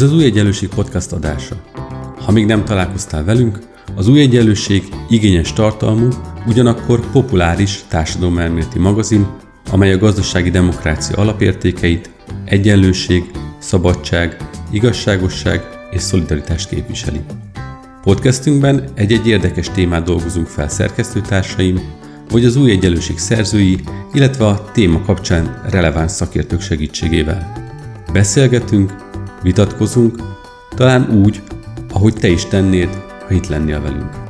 Ez az Új Egyenlőség podcast adása. Ha még nem találkoztál velünk, az Új Egyenlőség igényes tartalmú, ugyanakkor populáris társadalomelméleti magazin, amely a gazdasági demokrácia alapértékeit, egyenlőség, szabadság, igazságosság és szolidaritást képviseli. Podcastünkben egy-egy érdekes témát dolgozunk fel szerkesztőtársaim, vagy az új egyenlőség szerzői, illetve a téma kapcsán releváns szakértők segítségével. Beszélgetünk, vitatkozunk, talán úgy, ahogy te is tennéd, ha itt lennél velünk.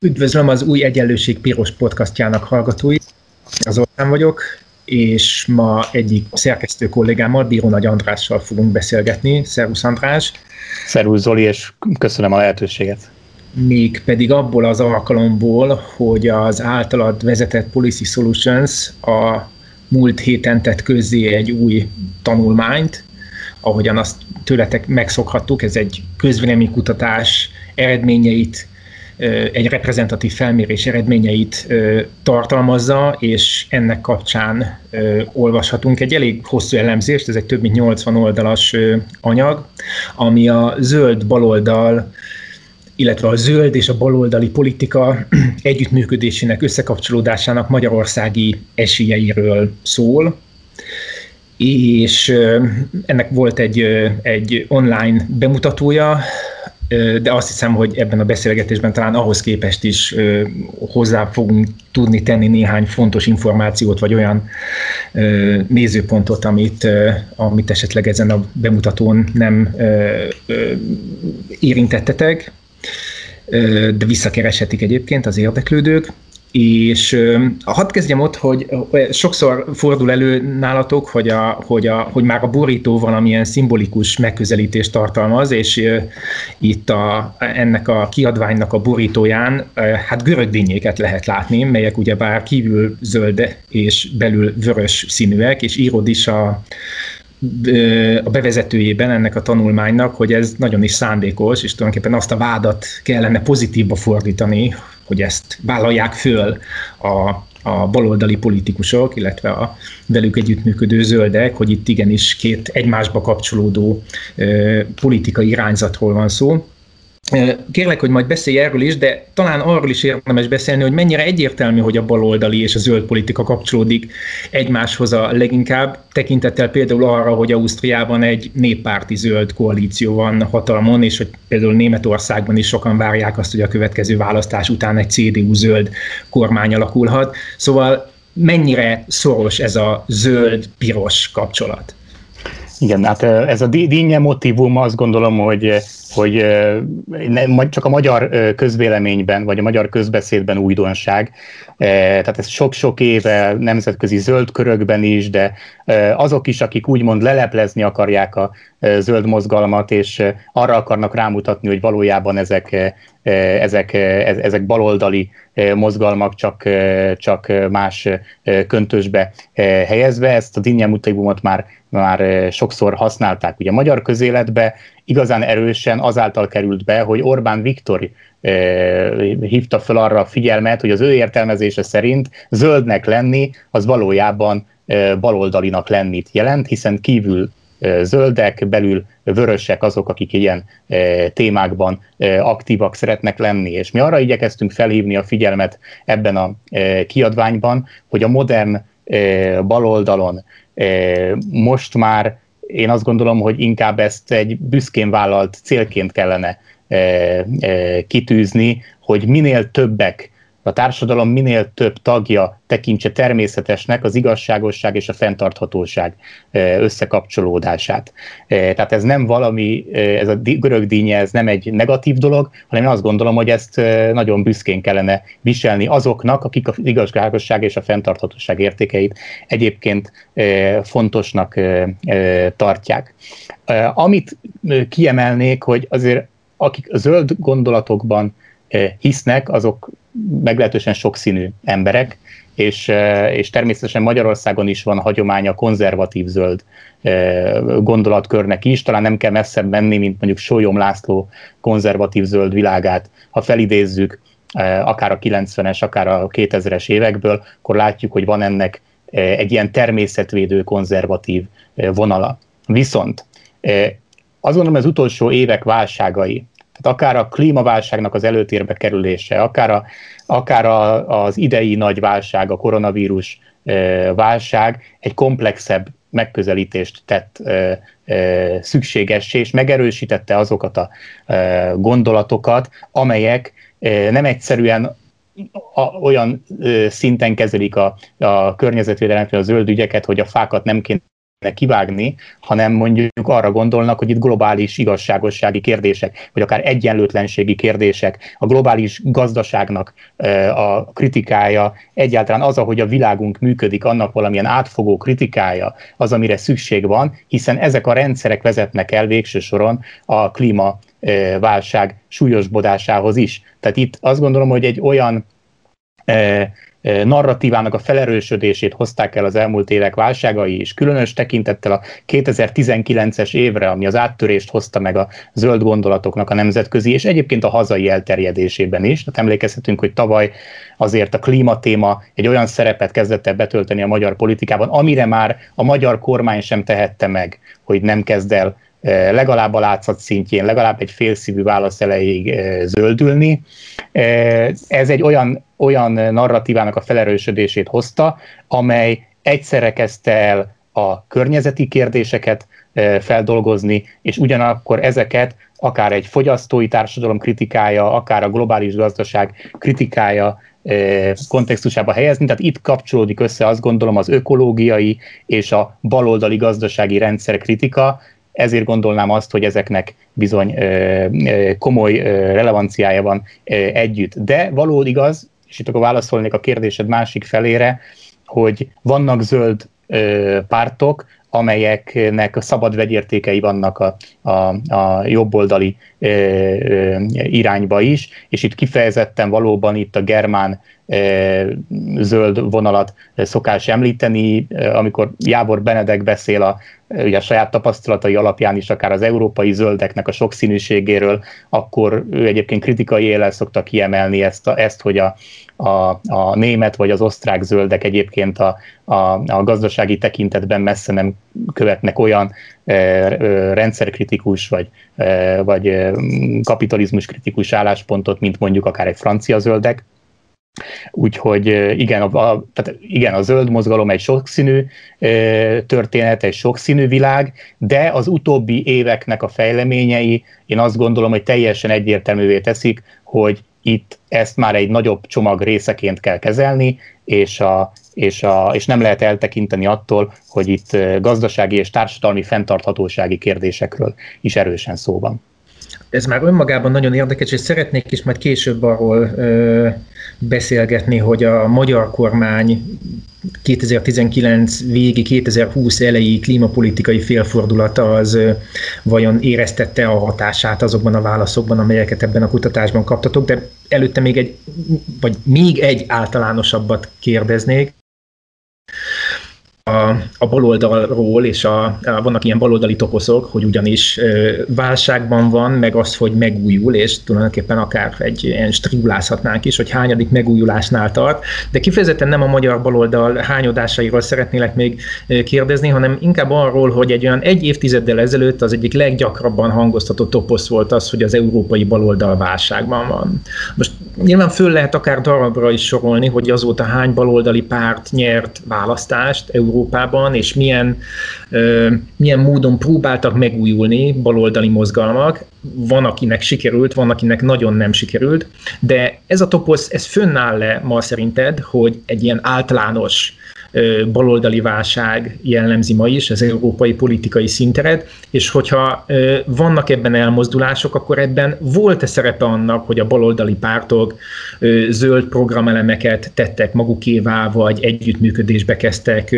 Üdvözlöm az új Egyenlőség Piros podcastjának hallgatói. Az Ortán vagyok, és ma egyik szerkesztő kollégámmal, Bíró Nagy Andrással fogunk beszélgetni. Szervusz András! Szervusz Zoli, és köszönöm a lehetőséget. Még pedig abból az alkalomból, hogy az általad vezetett Policy Solutions a múlt héten tett közzé egy új tanulmányt, ahogyan azt tőletek megszokhattuk, ez egy közvéleménykutatás eredményeit egy reprezentatív felmérés eredményeit tartalmazza, és ennek kapcsán olvashatunk egy elég hosszú elemzést, ez egy több mint 80 oldalas anyag, ami a zöld baloldal illetve a zöld és a baloldali politika együttműködésének, összekapcsolódásának magyarországi esélyeiről szól. És ennek volt egy, egy online bemutatója, de azt hiszem, hogy ebben a beszélgetésben talán ahhoz képest is hozzá fogunk tudni tenni néhány fontos információt, vagy olyan nézőpontot, amit, amit esetleg ezen a bemutatón nem érintettetek, de visszakereshetik egyébként az érdeklődők. És hadd kezdjem ott, hogy sokszor fordul elő nálatok, hogy, a, hogy, a, hogy már a borító valamilyen szimbolikus megközelítést tartalmaz, és itt a, ennek a kiadványnak a borítóján hát görögdínyéket lehet látni, melyek ugyebár kívül zöld és belül vörös színűek, és írod is a, a bevezetőjében ennek a tanulmánynak, hogy ez nagyon is szándékos, és tulajdonképpen azt a vádat kellene pozitívba fordítani, hogy ezt vállalják föl a, a baloldali politikusok, illetve a velük együttműködő zöldek, hogy itt igenis két egymásba kapcsolódó ö, politikai irányzatról van szó. Kérlek, hogy majd beszélj erről is, de talán arról is érdemes beszélni, hogy mennyire egyértelmű, hogy a baloldali és a zöld politika kapcsolódik egymáshoz a leginkább, tekintettel például arra, hogy Ausztriában egy néppárti zöld koalíció van hatalmon, és hogy például Németországban is sokan várják azt, hogy a következő választás után egy CDU zöld kormány alakulhat. Szóval mennyire szoros ez a zöld-piros kapcsolat? Igen, hát ez a dinnye motivum azt gondolom, hogy, hogy csak a magyar közvéleményben, vagy a magyar közbeszédben újdonság. Tehát ez sok-sok éve nemzetközi zöld körökben is, de azok is, akik úgymond leleplezni akarják a zöld mozgalmat, és arra akarnak rámutatni, hogy valójában ezek, ezek, ezek baloldali mozgalmak csak, csak más köntösbe helyezve. Ezt a dinnye motivumot már már sokszor használták. Ugye a magyar közéletbe igazán erősen azáltal került be, hogy Orbán Viktor hívta fel arra a figyelmet, hogy az ő értelmezése szerint zöldnek lenni az valójában baloldalinak lennit jelent, hiszen kívül zöldek, belül vörösek azok, akik ilyen témákban aktívak szeretnek lenni. És mi arra igyekeztünk felhívni a figyelmet ebben a kiadványban, hogy a modern baloldalon most már én azt gondolom, hogy inkább ezt egy büszkén vállalt célként kellene kitűzni, hogy minél többek a társadalom minél több tagja tekintse természetesnek az igazságosság és a fenntarthatóság összekapcsolódását. Tehát ez nem valami, ez a görög dínye, ez nem egy negatív dolog, hanem én azt gondolom, hogy ezt nagyon büszkén kellene viselni azoknak, akik az igazságosság és a fenntarthatóság értékeit egyébként fontosnak tartják. Amit kiemelnék, hogy azért akik zöld gondolatokban hisznek, azok meglehetősen sokszínű emberek, és, és természetesen Magyarországon is van hagyománya konzervatív zöld gondolatkörnek is, talán nem kell messzebb menni, mint mondjuk Sólyom László konzervatív zöld világát, ha felidézzük akár a 90-es, akár a 2000-es évekből, akkor látjuk, hogy van ennek egy ilyen természetvédő konzervatív vonala. Viszont azt gondolom, az utolsó évek válságai, tehát akár a klímaválságnak az előtérbe kerülése, akár, a, akár a, az idei nagy válság, a koronavírus válság egy komplexebb megközelítést tett ö, ö, szükségessé, és megerősítette azokat a ö, gondolatokat, amelyek ö, nem egyszerűen a, olyan ö, szinten kezelik a, a környezetvédelem, a zöld ügyeket, hogy a fákat nem kéne kivágni, hanem mondjuk arra gondolnak, hogy itt globális igazságossági kérdések, vagy akár egyenlőtlenségi kérdések, a globális gazdaságnak a kritikája, egyáltalán az, ahogy a világunk működik, annak valamilyen átfogó kritikája, az, amire szükség van, hiszen ezek a rendszerek vezetnek el végső soron a klíma válság súlyosbodásához is. Tehát itt azt gondolom, hogy egy olyan narratívának a felerősödését hozták el az elmúlt évek válságai, és különös tekintettel a 2019-es évre, ami az áttörést hozta meg a zöld gondolatoknak a nemzetközi, és egyébként a hazai elterjedésében is. Tehát emlékezhetünk, hogy tavaly azért a klímatéma egy olyan szerepet kezdett el betölteni a magyar politikában, amire már a magyar kormány sem tehette meg, hogy nem kezd el legalább a látszat szintjén, legalább egy félszívű válasz elejéig zöldülni. Ez egy olyan, olyan narratívának a felerősödését hozta, amely egyszerre kezdte el a környezeti kérdéseket feldolgozni, és ugyanakkor ezeket akár egy fogyasztói társadalom kritikája, akár a globális gazdaság kritikája kontextusába helyezni. Tehát itt kapcsolódik össze azt gondolom az ökológiai és a baloldali gazdasági rendszer kritika, ezért gondolnám azt, hogy ezeknek bizony komoly relevanciája van együtt. De való igaz, és itt akkor válaszolnék a kérdésed másik felére, hogy vannak zöld pártok, amelyeknek szabad vegyértékei vannak a, a, a jobboldali ö, ö, irányba is, és itt kifejezetten valóban itt a germán ö, zöld vonalat szokás említeni, amikor Jábor Benedek beszél a, ugye a saját tapasztalatai alapján is akár az európai zöldeknek a sokszínűségéről, akkor ő egyébként kritikai élel szokta kiemelni ezt, a, ezt hogy a, a, a német vagy az osztrák zöldek egyébként a, a, a gazdasági tekintetben messze nem követnek olyan e, e, rendszerkritikus vagy, e, vagy e, kapitalizmus kritikus álláspontot, mint mondjuk akár egy francia zöldek. Úgyhogy igen a, a, tehát igen, a zöld mozgalom egy sokszínű e, történet, egy sokszínű világ, de az utóbbi éveknek a fejleményei én azt gondolom, hogy teljesen egyértelművé teszik, hogy itt ezt már egy nagyobb csomag részeként kell kezelni, és, a, és, a, és nem lehet eltekinteni attól, hogy itt gazdasági és társadalmi fenntarthatósági kérdésekről is erősen szó van. Ez már önmagában nagyon érdekes, és szeretnék is majd később arról ö, beszélgetni, hogy a magyar kormány 2019 végi, 2020 elejé klímapolitikai félfordulata az vajon éreztette a hatását azokban a válaszokban, amelyeket ebben a kutatásban kaptatok, de előtte még egy, vagy még egy általánosabbat kérdeznék a, baloldalról, és a, a, vannak ilyen baloldali toposzok, hogy ugyanis ö, válságban van, meg az, hogy megújul, és tulajdonképpen akár egy ilyen strigulázhatnánk is, hogy hányadik megújulásnál tart, de kifejezetten nem a magyar baloldal hányodásairól szeretnélek még kérdezni, hanem inkább arról, hogy egy olyan egy évtizeddel ezelőtt az egyik leggyakrabban hangoztatott toposz volt az, hogy az európai baloldal válságban van. Most nyilván föl lehet akár darabra is sorolni, hogy azóta hány baloldali párt nyert választást Európában, és milyen, ö, milyen módon próbáltak megújulni baloldali mozgalmak. Van, akinek sikerült, van, akinek nagyon nem sikerült, de ez a toposz, ez fönnáll le ma szerinted, hogy egy ilyen általános baloldali válság jellemzi ma is az európai politikai szinteret, és hogyha vannak ebben elmozdulások, akkor ebben volt-e szerepe annak, hogy a baloldali pártok zöld programelemeket tettek magukévá, vagy együttműködésbe kezdtek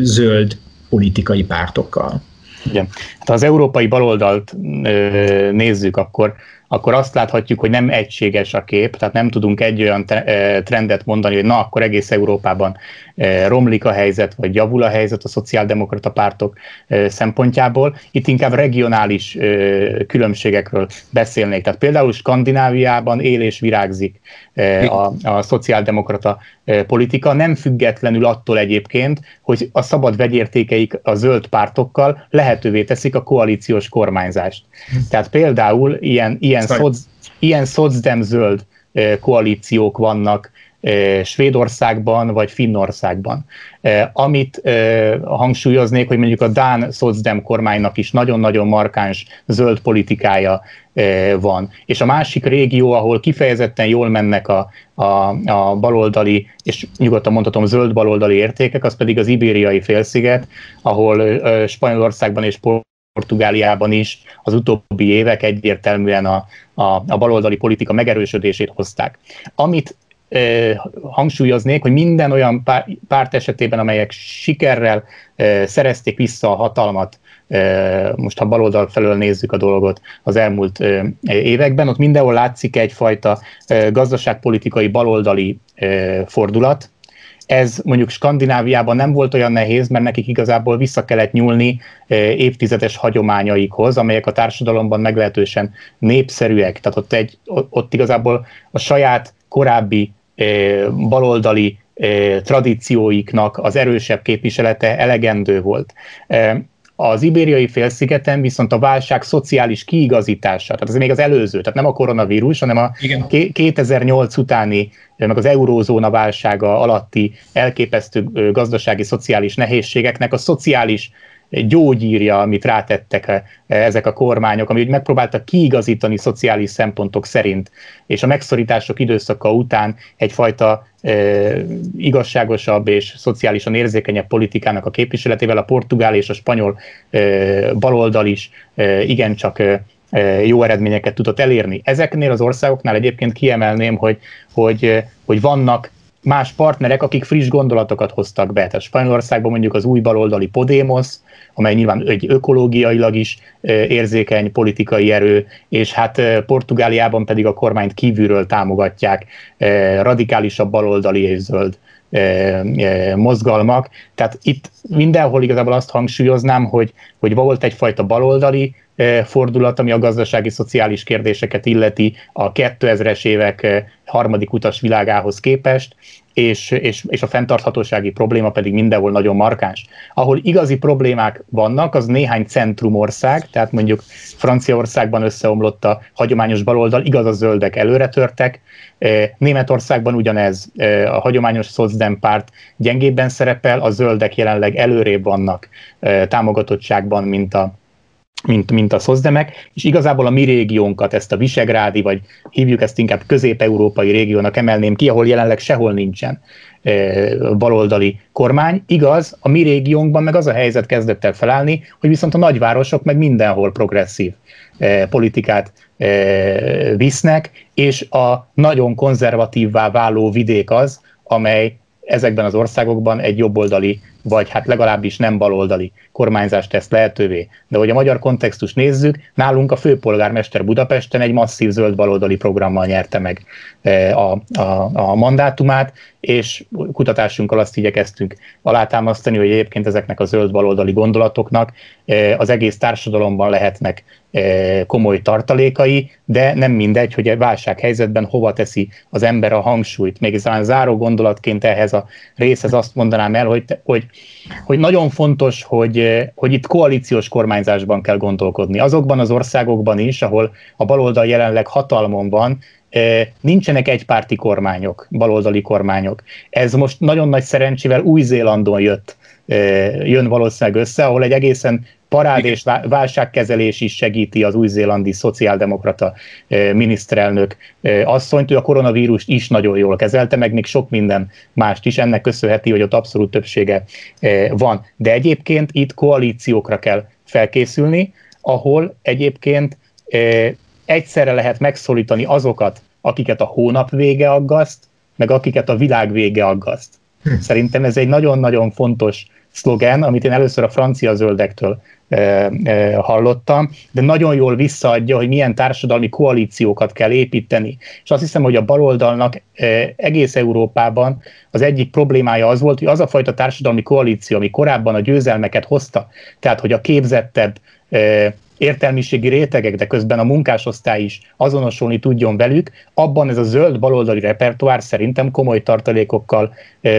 zöld politikai pártokkal? Igen. Hát ha az európai baloldalt nézzük, akkor akkor azt láthatjuk, hogy nem egységes a kép, tehát nem tudunk egy olyan trendet mondani, hogy na, akkor egész Európában romlik a helyzet, vagy javul a helyzet a szociáldemokrata pártok szempontjából. Itt inkább regionális különbségekről beszélnék. Tehát például Skandináviában él és virágzik a, a szociáldemokrata politika, nem függetlenül attól egyébként, hogy a szabad vegyértékeik a zöld pártokkal lehetővé teszik a koalíciós kormányzást. Hm. Tehát például ilyen, ilyen, szoc, ilyen szocdem zöld koalíciók vannak Svédországban vagy Finnországban. Amit hangsúlyoznék, hogy mondjuk a Dán Szocdem kormánynak is nagyon-nagyon markáns zöld politikája van. És a másik régió, ahol kifejezetten jól mennek a, a, a baloldali, és nyugodtan mondhatom zöld baloldali értékek, az pedig az ibériai félsziget, ahol Spanyolországban és Portugáliában is az utóbbi évek egyértelműen a, a, a baloldali politika megerősödését hozták. Amit hangsúlyoznék, hogy minden olyan párt esetében, amelyek sikerrel szerezték vissza a hatalmat, most ha baloldal felől nézzük a dolgot az elmúlt években, ott mindenhol látszik egyfajta gazdaságpolitikai baloldali fordulat, ez mondjuk Skandináviában nem volt olyan nehéz, mert nekik igazából vissza kellett nyúlni évtizedes hagyományaikhoz, amelyek a társadalomban meglehetősen népszerűek. Tehát ott, egy, ott igazából a saját korábbi baloldali tradícióiknak az erősebb képviselete elegendő volt. Az ibériai félszigeten viszont a válság szociális kiigazítása, tehát ez még az előző, tehát nem a koronavírus, hanem a Igen. 2008 utáni, meg az eurózóna válsága alatti elképesztő gazdasági, szociális nehézségeknek a szociális gyógyírja, amit rátettek eh, ezek a kormányok, ami megpróbáltak kiigazítani szociális szempontok szerint, és a megszorítások időszaka után egyfajta e, igazságosabb és szociálisan érzékenyebb politikának a képviseletével a portugál és a spanyol e, baloldal is igencsak jó eredményeket tudott elérni. Ezeknél az országoknál egyébként kiemelném, hogy, hogy, hogy vannak más partnerek, akik friss gondolatokat hoztak be. Tehát Spanyolországban mondjuk az új baloldali Podemos, amely nyilván egy ökológiailag is érzékeny politikai erő, és hát Portugáliában pedig a kormányt kívülről támogatják radikálisabb baloldali és zöld mozgalmak. Tehát itt mindenhol igazából azt hangsúlyoznám, hogy, hogy volt egyfajta baloldali fordulat, ami a gazdasági, szociális kérdéseket illeti a 2000-es évek harmadik utas világához képest, és, és, és a fenntarthatósági probléma pedig mindenhol nagyon markáns. Ahol igazi problémák vannak, az néhány centrumország, tehát mondjuk Franciaországban összeomlott a hagyományos baloldal, igaz a zöldek előre törtek, Németországban ugyanez, a hagyományos szocdem párt gyengébben szerepel, a zöldek jelenleg előrébb vannak támogatottságban, mint a, mint, mint a szozdemek, és igazából a mi régiónkat, ezt a visegrádi, vagy hívjuk ezt inkább közép-európai régiónak emelném ki, ahol jelenleg sehol nincsen baloldali kormány. Igaz, a mi régiónkban meg az a helyzet kezdett el felállni, hogy viszont a nagyvárosok meg mindenhol progresszív politikát visznek, és a nagyon konzervatívvá váló vidék az, amely ezekben az országokban egy jobboldali vagy hát legalábbis nem baloldali kormányzást tesz lehetővé. De hogy a magyar kontextus nézzük, nálunk a főpolgármester Budapesten egy masszív zöld baloldali programmal nyerte meg e, a, a, a mandátumát, és kutatásunkkal azt igyekeztünk alátámasztani, hogy egyébként ezeknek a zöld baloldali gondolatoknak e, az egész társadalomban lehetnek komoly tartalékai, de nem mindegy, hogy egy válsághelyzetben hova teszi az ember a hangsúlyt. Még talán záró gondolatként ehhez a részhez azt mondanám el, hogy, hogy hogy nagyon fontos, hogy, hogy itt koalíciós kormányzásban kell gondolkodni. Azokban az országokban is, ahol a baloldal jelenleg hatalmon van, nincsenek egypárti kormányok, baloldali kormányok. Ez most nagyon nagy szerencsével Új-Zélandon jött, jön valószínűleg össze, ahol egy egészen parád és válságkezelés is segíti az új-zélandi szociáldemokrata miniszterelnök asszonyt. Ő a koronavírust is nagyon jól kezelte, meg még sok minden mást is. Ennek köszönheti, hogy ott abszolút többsége van. De egyébként itt koalíciókra kell felkészülni, ahol egyébként egyszerre lehet megszólítani azokat, akiket a hónap vége aggaszt, meg akiket a világ vége aggaszt. Hm. Szerintem ez egy nagyon-nagyon fontos szlogen, amit én először a francia zöldektől hallottam, de nagyon jól visszaadja, hogy milyen társadalmi koalíciókat kell építeni. És azt hiszem, hogy a baloldalnak egész Európában az egyik problémája az volt, hogy az a fajta társadalmi koalíció, ami korábban a győzelmeket hozta, tehát hogy a képzettebb értelmiségi rétegek, de közben a munkásosztály is azonosulni tudjon velük, abban ez a zöld baloldali repertoár szerintem komoly tartalékokkal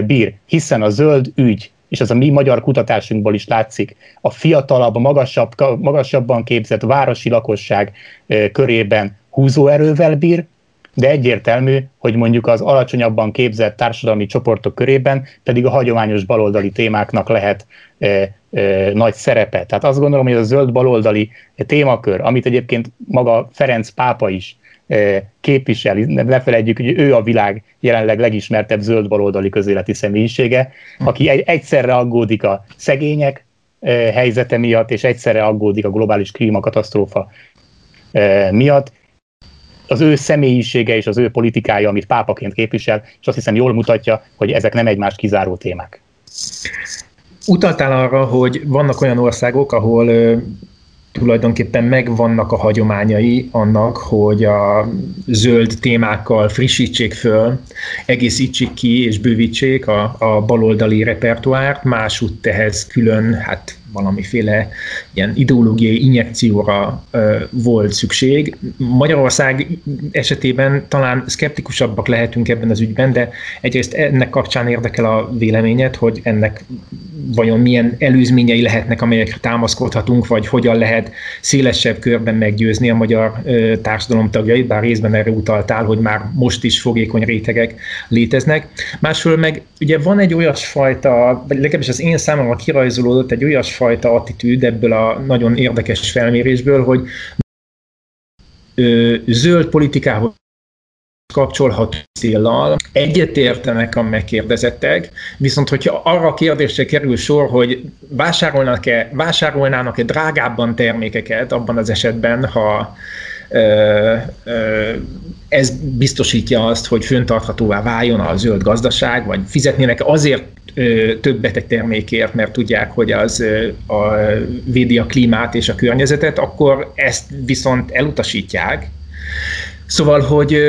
bír, hiszen a zöld ügy és ez a mi magyar kutatásunkból is látszik, a fiatalabb, magasabb, magasabban képzett városi lakosság körében húzóerővel bír, de egyértelmű, hogy mondjuk az alacsonyabban képzett társadalmi csoportok körében pedig a hagyományos baloldali témáknak lehet e, e, nagy szerepe. Tehát azt gondolom, hogy a zöld baloldali témakör, amit egyébként maga Ferenc pápa is képviseli, ne felejtjük, hogy ő a világ jelenleg legismertebb zöld baloldali közéleti személyisége, aki egy, egyszerre aggódik a szegények helyzete miatt, és egyszerre aggódik a globális klímakatasztrófa miatt. Az ő személyisége és az ő politikája, amit pápaként képvisel, és azt hiszem jól mutatja, hogy ezek nem egymást kizáró témák. Utaltál arra, hogy vannak olyan országok, ahol tulajdonképpen megvannak a hagyományai annak, hogy a zöld témákkal frissítsék föl, egészítsék ki és bővítsék a, a baloldali repertoárt, másút ehhez külön, hát valamiféle ilyen ideológiai injekcióra ö, volt szükség. Magyarország esetében talán szkeptikusabbak lehetünk ebben az ügyben, de egyrészt ennek kapcsán érdekel a véleményed, hogy ennek vajon milyen előzményei lehetnek, amelyekre támaszkodhatunk, vagy hogyan lehet szélesebb körben meggyőzni a magyar ö, társadalom tagjait, bár részben erre utaltál, hogy már most is fogékony rétegek léteznek. Másfél meg ugye van egy olyasfajta, vagy legalábbis az én számomra kirajzolódott egy olyasfajta fajta attitűd ebből a nagyon érdekes felmérésből, hogy ö, zöld politikához kapcsolható céllal egyetértenek a megkérdezettek, viszont hogyha arra a kérdésre kerül sor, hogy vásárolnak-e, vásárolnának-e drágábban termékeket abban az esetben, ha ez biztosítja azt, hogy föntarthatóvá váljon a zöld gazdaság, vagy fizetnének azért többet egy termékért, mert tudják, hogy az a, védi a klímát és a környezetet, akkor ezt viszont elutasítják, Szóval, hogy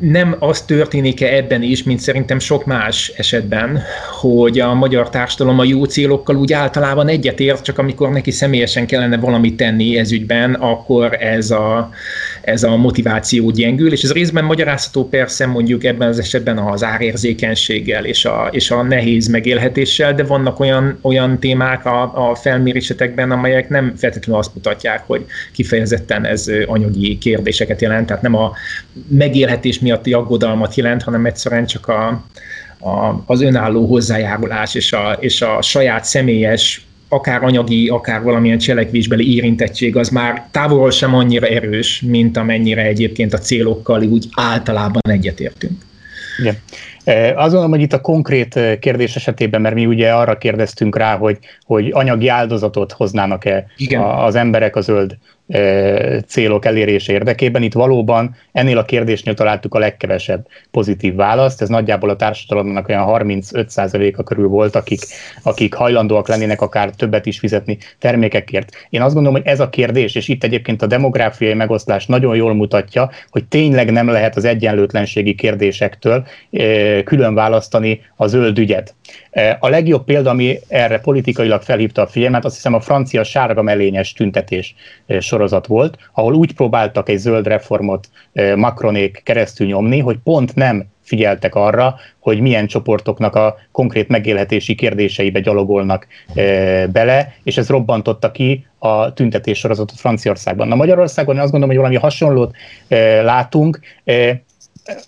nem az történik-e ebben is, mint szerintem sok más esetben, hogy a magyar társadalom a jó célokkal úgy általában egyetért, csak amikor neki személyesen kellene valamit tenni ez ügyben, akkor ez a, ez a motiváció gyengül, és ez részben magyarázható persze mondjuk ebben az esetben az árérzékenységgel és a, és a nehéz megélhetéssel, de vannak olyan, olyan témák a, a felmérésetekben, amelyek nem feltétlenül azt mutatják, hogy kifejezetten ez anyagi kérdéseket jelent, tehát nem a megélhetés miatti aggodalmat jelent, hanem egyszerűen csak a, a, az önálló hozzájárulás és a, és a saját személyes akár anyagi, akár valamilyen cselekvésbeli érintettség az már távolról sem annyira erős, mint amennyire egyébként a célokkal úgy általában egyetértünk. Igen. Azt gondolom, hogy itt a konkrét kérdés esetében, mert mi ugye arra kérdeztünk rá, hogy, hogy anyagi áldozatot hoznának-e Igen. az emberek a zöld célok elérése érdekében. Itt valóban ennél a kérdésnél találtuk a legkevesebb pozitív választ. Ez nagyjából a társadalomnak olyan 35%-a körül volt, akik, akik hajlandóak lennének akár többet is fizetni termékekért. Én azt gondolom, hogy ez a kérdés, és itt egyébként a demográfiai megosztás nagyon jól mutatja, hogy tényleg nem lehet az egyenlőtlenségi kérdésektől külön választani a zöld ügyet. A legjobb példa, ami erre politikailag felhívta a figyelmet, azt hiszem a francia sárga melényes tüntetés sorozat volt, ahol úgy próbáltak egy zöld reformot Macronék keresztül nyomni, hogy pont nem figyeltek arra, hogy milyen csoportoknak a konkrét megélhetési kérdéseibe gyalogolnak e, bele, és ez robbantotta ki a tüntetés sorozatot Franciaországban. Na Magyarországon azt gondolom, hogy valami hasonlót e, látunk, e,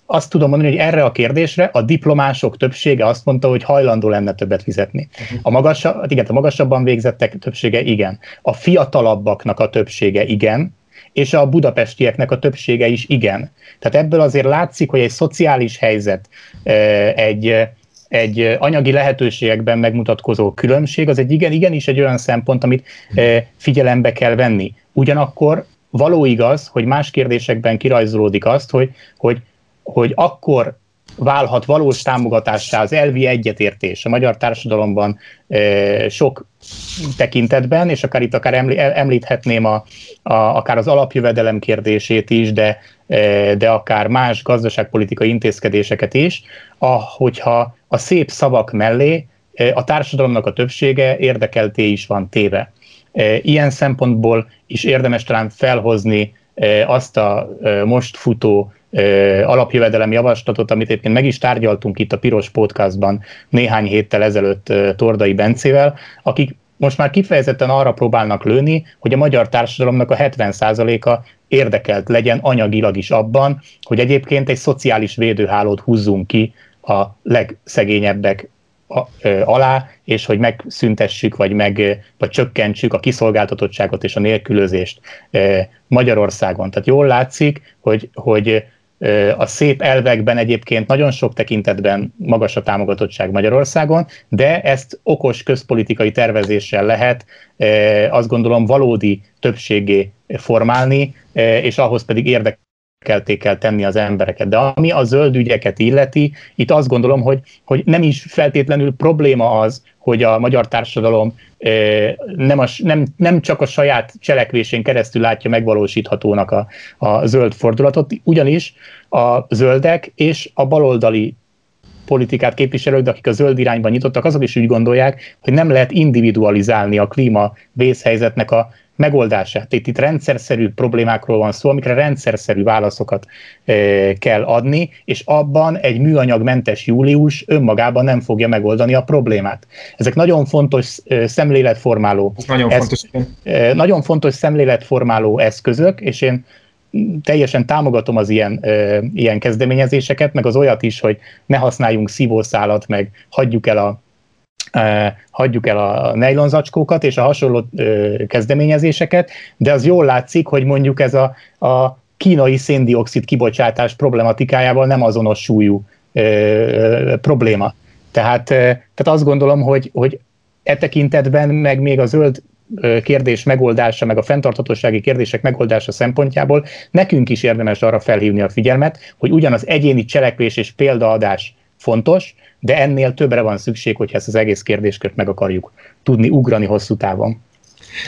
azt tudom mondani, hogy erre a kérdésre a diplomások többsége azt mondta, hogy hajlandó lenne többet fizetni. Uh-huh. A, magasabb, hát igen, a magasabban végzettek többsége igen. A fiatalabbaknak a többsége igen, és a budapestieknek a többsége is igen. Tehát ebből azért látszik, hogy egy szociális helyzet, egy, egy anyagi lehetőségekben megmutatkozó különbség, az egy igen, igenis egy olyan szempont, amit figyelembe kell venni. Ugyanakkor való igaz, hogy más kérdésekben kirajzolódik azt, hogy, hogy hogy akkor válhat valós támogatássá az elvi egyetértés a magyar társadalomban sok tekintetben, és akár itt akár említhetném a, a, akár az alapjövedelem kérdését is, de, de akár más gazdaságpolitikai intézkedéseket is, ahogyha a szép szavak mellé a társadalomnak a többsége érdekelté is van téve. Ilyen szempontból is érdemes talán felhozni azt a most futó alapjövedelem javaslatot, amit egyébként meg is tárgyaltunk itt a Piros Podcastban néhány héttel ezelőtt Tordai Bencével, akik most már kifejezetten arra próbálnak lőni, hogy a magyar társadalomnak a 70%-a érdekelt legyen anyagilag is abban, hogy egyébként egy szociális védőhálót húzzunk ki a legszegényebbek alá, és hogy megszüntessük, vagy, meg, vagy csökkentsük a kiszolgáltatottságot és a nélkülözést Magyarországon. Tehát jól látszik, hogy, hogy a szép elvekben egyébként nagyon sok tekintetben magas a támogatottság Magyarországon, de ezt okos közpolitikai tervezéssel lehet azt gondolom valódi többségé formálni, és ahhoz pedig érdek kelté kell tenni az embereket. De ami a zöld ügyeket illeti, itt azt gondolom, hogy, hogy nem is feltétlenül probléma az, hogy a magyar társadalom nem, a, nem, nem csak a saját cselekvésén keresztül látja megvalósíthatónak a, a zöld fordulatot, ugyanis a zöldek és a baloldali politikát képviselők, akik a zöld irányban nyitottak, azok is úgy gondolják, hogy nem lehet individualizálni a klíma vészhelyzetnek a megoldását. Itt, itt rendszerszerű problémákról van szó, amikre rendszerszerű válaszokat e, kell adni, és abban egy műanyagmentes július önmagában nem fogja megoldani a problémát. Ezek nagyon fontos e, szemléletformáló nagyon, esz, fontos. E, nagyon fontos szemléletformáló eszközök, és én teljesen támogatom az ilyen, e, ilyen kezdeményezéseket, meg az olyat is, hogy ne használjunk szívószálat, meg hagyjuk el a hagyjuk el a nejlonzacskókat és a hasonló kezdeményezéseket, de az jól látszik, hogy mondjuk ez a, a kínai széndiokszid kibocsátás problematikájával nem azonos súlyú probléma. Tehát, tehát azt gondolom, hogy, hogy e tekintetben meg még a zöld kérdés megoldása, meg a fenntarthatósági kérdések megoldása szempontjából nekünk is érdemes arra felhívni a figyelmet, hogy ugyanaz egyéni cselekvés és példaadás fontos, de ennél többre van szükség, hogyha ezt az egész kérdéskört meg akarjuk tudni ugrani hosszú távon.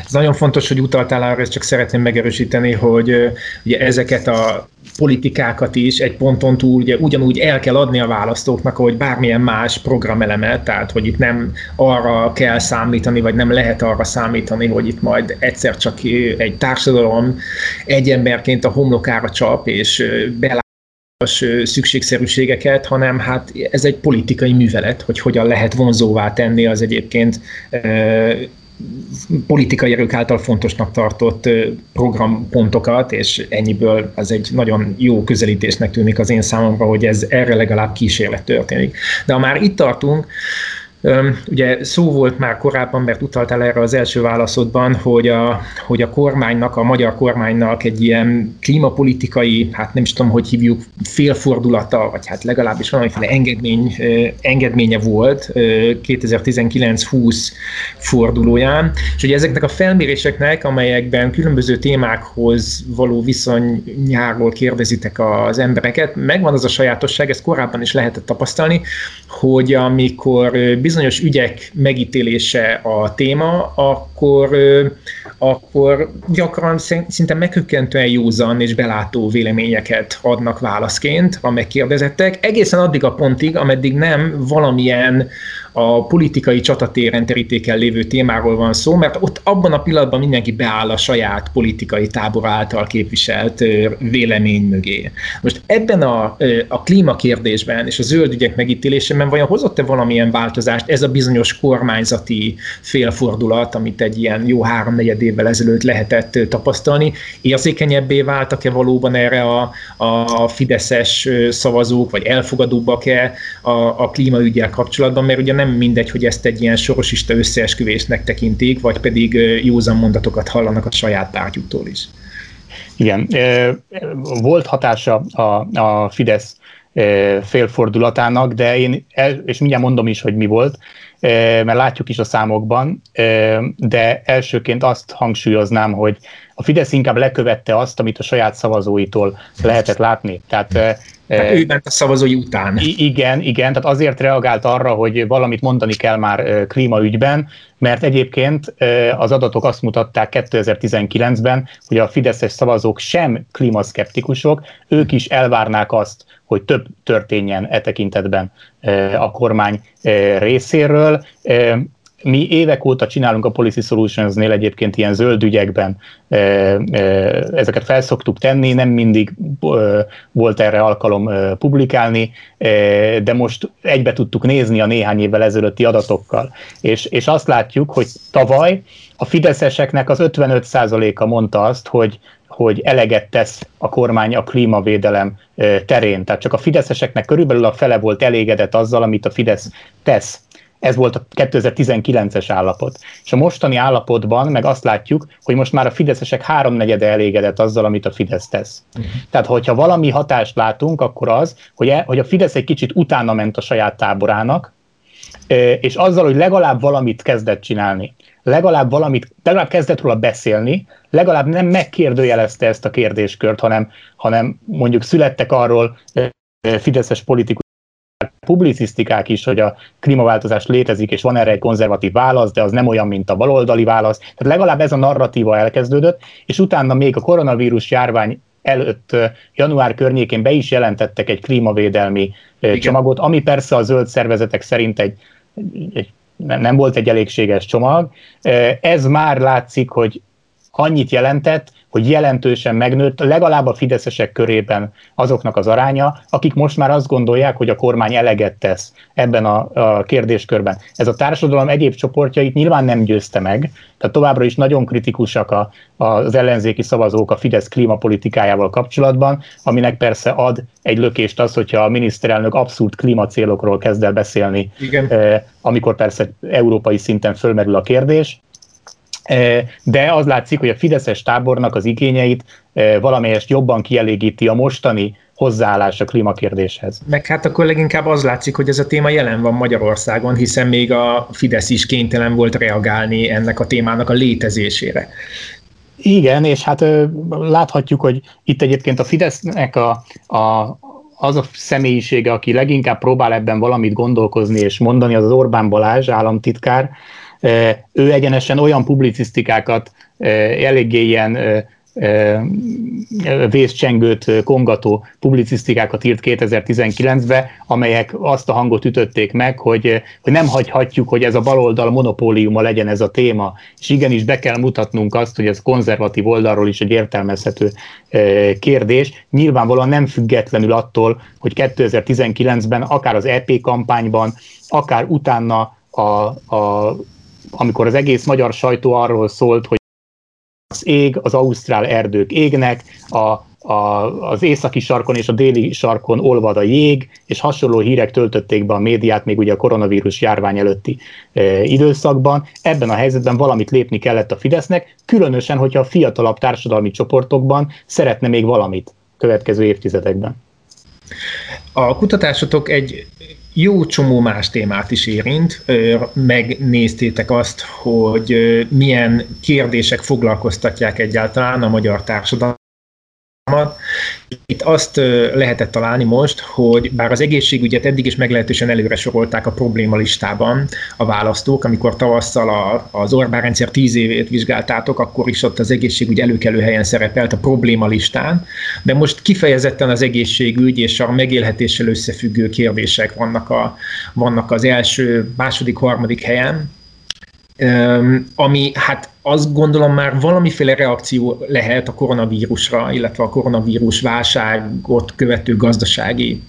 Ez nagyon fontos, hogy utaltál arra, ezt csak szeretném megerősíteni, hogy ugye ezeket a politikákat is egy ponton túl ugye, ugyanúgy el kell adni a választóknak, ahogy bármilyen más programelemet, tehát hogy itt nem arra kell számítani, vagy nem lehet arra számítani, hogy itt majd egyszer csak egy társadalom egy emberként a homlokára csap, és belá szükségszerűségeket, hanem hát ez egy politikai művelet, hogy hogyan lehet vonzóvá tenni az egyébként politikai erők által fontosnak tartott programpontokat, és ennyiből az egy nagyon jó közelítésnek tűnik az én számomra, hogy ez erre legalább kísérlet történik. De ha már itt tartunk, Ugye szó volt már korábban, mert utaltál erre az első válaszodban, hogy a, hogy a kormánynak, a magyar kormánynak egy ilyen klímapolitikai, hát nem is tudom, hogy hívjuk, félfordulata, vagy hát legalábbis valamiféle engedmény, engedménye volt 2019-20 fordulóján, és ugye ezeknek a felméréseknek, amelyekben különböző témákhoz való viszonyáról kérdezitek az embereket, megvan az a sajátosság, ezt korábban is lehetett tapasztalni, hogy amikor bizonyos ügyek megítélése a téma, akkor, akkor gyakran szinte meghökkentően józan és belátó véleményeket adnak válaszként a megkérdezettek, egészen addig a pontig, ameddig nem valamilyen a politikai csatatéren terítéken lévő témáról van szó, mert ott abban a pillanatban mindenki beáll a saját politikai tábor által képviselt vélemény mögé. Most ebben a, a klímakérdésben és a zöld ügyek megítélésében vajon hozott-e valamilyen változást ez a bizonyos kormányzati félfordulat, amit egy ilyen jó háromnegyed évvel ezelőtt lehetett tapasztalni, érzékenyebbé váltak-e valóban erre a, a fideszes szavazók, vagy elfogadóbbak-e a, a klímaügyel kapcsolatban, mert ugye nem mindegy, hogy ezt egy ilyen sorosista összeesküvésnek tekintik, vagy pedig józan mondatokat hallanak a saját pártjuktól is. Igen, volt hatása a, a Fidesz félfordulatának, de én, és mindjárt mondom is, hogy mi volt, mert látjuk is a számokban, de elsőként azt hangsúlyoznám, hogy a Fidesz inkább lekövette azt, amit a saját szavazóitól lehetett látni. Tehát tehát ő ment a szavazói után. Igen, igen, tehát azért reagált arra, hogy valamit mondani kell már klímaügyben, mert egyébként az adatok azt mutatták 2019-ben, hogy a fideszes szavazók sem klímaszkeptikusok, ők is elvárnák azt, hogy több történjen e tekintetben a kormány részéről mi évek óta csinálunk a Policy Solutions-nél egyébként ilyen zöld ügyekben, ezeket felszoktuk tenni, nem mindig volt erre alkalom publikálni, de most egybe tudtuk nézni a néhány évvel ezelőtti adatokkal. És, és azt látjuk, hogy tavaly a fideszeseknek az 55%-a mondta azt, hogy, hogy eleget tesz a kormány a klímavédelem terén. Tehát csak a fideszeseknek körülbelül a fele volt elégedett azzal, amit a Fidesz tesz ez volt a 2019-es állapot. És a mostani állapotban meg azt látjuk, hogy most már a fideszesek háromnegyede elégedett azzal, amit a Fidesz tesz. Uh-huh. Tehát, hogyha valami hatást látunk, akkor az, hogy, e, hogy a Fidesz egy kicsit utána ment a saját táborának, és azzal, hogy legalább valamit kezdett csinálni, legalább valamit, legalább kezdett róla beszélni, legalább nem megkérdőjelezte ezt a kérdéskört, hanem, hanem mondjuk születtek arról fideszes politikus publicisztikák is, hogy a klímaváltozás létezik, és van erre egy konzervatív válasz, de az nem olyan, mint a baloldali válasz. Tehát legalább ez a narratíva elkezdődött, és utána még a koronavírus járvány előtt január környékén be is jelentettek egy klímavédelmi Igen. csomagot, ami persze a zöld szervezetek szerint egy, egy nem volt egy elégséges csomag. Ez már látszik, hogy annyit jelentett, hogy jelentősen megnőtt legalább a fideszesek körében azoknak az aránya, akik most már azt gondolják, hogy a kormány eleget tesz ebben a, a kérdéskörben. Ez a társadalom egyéb csoportjait nyilván nem győzte meg, tehát továbbra is nagyon kritikusak a, az ellenzéki szavazók a Fidesz klímapolitikájával kapcsolatban, aminek persze ad egy lökést az, hogyha a miniszterelnök abszolút klímacélokról kezd el beszélni, Igen. Eh, amikor persze európai szinten fölmerül a kérdés de az látszik, hogy a Fideszes tábornak az igényeit valamelyest jobban kielégíti a mostani hozzáállás a klímakérdéshez. Meg hát akkor leginkább az látszik, hogy ez a téma jelen van Magyarországon, hiszen még a Fidesz is kénytelen volt reagálni ennek a témának a létezésére. Igen, és hát láthatjuk, hogy itt egyébként a Fidesznek a, a, az a személyisége, aki leginkább próbál ebben valamit gondolkozni és mondani, az az Orbán Balázs államtitkár, ő egyenesen olyan publicisztikákat eléggé ilyen vészcsengőt kongató publicisztikákat írt 2019-ben, amelyek azt a hangot ütötték meg, hogy, hogy nem hagyhatjuk, hogy ez a baloldal monopóliuma legyen ez a téma, és igenis be kell mutatnunk azt, hogy ez konzervatív oldalról is egy értelmezhető kérdés, nyilvánvalóan nem függetlenül attól, hogy 2019-ben akár az EP kampányban, akár utána a, a amikor az egész magyar sajtó arról szólt, hogy az ég, az ausztrál erdők égnek, a, a, az északi sarkon és a déli sarkon olvad a jég, és hasonló hírek töltötték be a médiát még ugye a koronavírus járvány előtti e, időszakban. Ebben a helyzetben valamit lépni kellett a Fidesznek, különösen, hogyha a fiatalabb társadalmi csoportokban szeretne még valamit következő évtizedekben. A kutatásotok egy jó csomó más témát is érint. Megnéztétek azt, hogy milyen kérdések foglalkoztatják egyáltalán a magyar társadalmat, itt azt lehetett találni most, hogy bár az egészségügyet eddig is meglehetősen előre sorolták a probléma listában a választók, amikor tavasszal a, az Orbán rendszer tíz évét vizsgáltátok, akkor is ott az egészségügy előkelő helyen szerepelt a probléma listán, de most kifejezetten az egészségügy és a megélhetéssel összefüggő kérdések vannak, a, vannak az első, második, harmadik helyen, ami hát azt gondolom már valamiféle reakció lehet a koronavírusra, illetve a koronavírus válságot követő gazdasági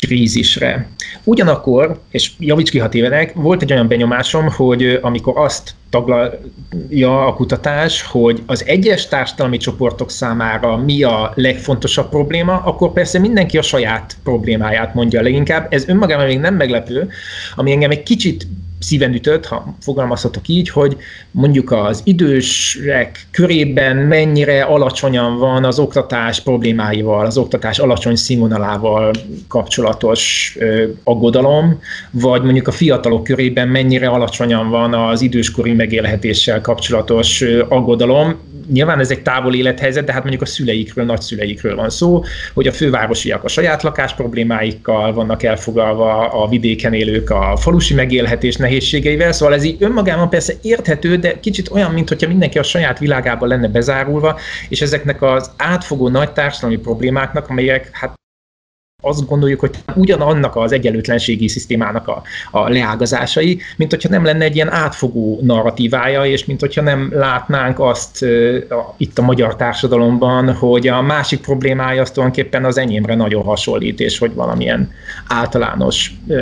krízisre. Ugyanakkor, és javíts ki, ha tévedek, volt egy olyan benyomásom, hogy amikor azt taglalja a kutatás, hogy az egyes társadalmi csoportok számára mi a legfontosabb probléma, akkor persze mindenki a saját problémáját mondja leginkább. Ez önmagában még nem meglepő, ami engem egy kicsit szíven ütött, ha fogalmazhatok így, hogy mondjuk az idősek körében mennyire alacsonyan van az oktatás problémáival, az oktatás alacsony színvonalával kapcsolatos ö, aggodalom, vagy mondjuk a fiatalok körében mennyire alacsonyan van az időskori megélhetéssel kapcsolatos ö, aggodalom. nyilván ez egy távol élethelyzet, de hát mondjuk a szüleikről, nagyszüleikről van szó, hogy a fővárosiak a saját lakás problémáikkal vannak elfogalva, a vidéken élők a falusi megélhetés nehézségeivel, szóval ez így önmagában persze érthető, de kicsit olyan, mintha mindenki a saját világában lenne bezárulva, és ezeknek az átfogó nagy társadalmi problémáknak, amelyek hát azt gondoljuk, hogy ugyanannak az egyenlőtlenségi szisztémának a, a leágazásai, mint hogyha nem lenne egy ilyen átfogó narratívája, és mint hogyha nem látnánk azt a, itt a magyar társadalomban, hogy a másik problémája az tulajdonképpen az enyémre nagyon hasonlít, és hogy valamilyen általános uh,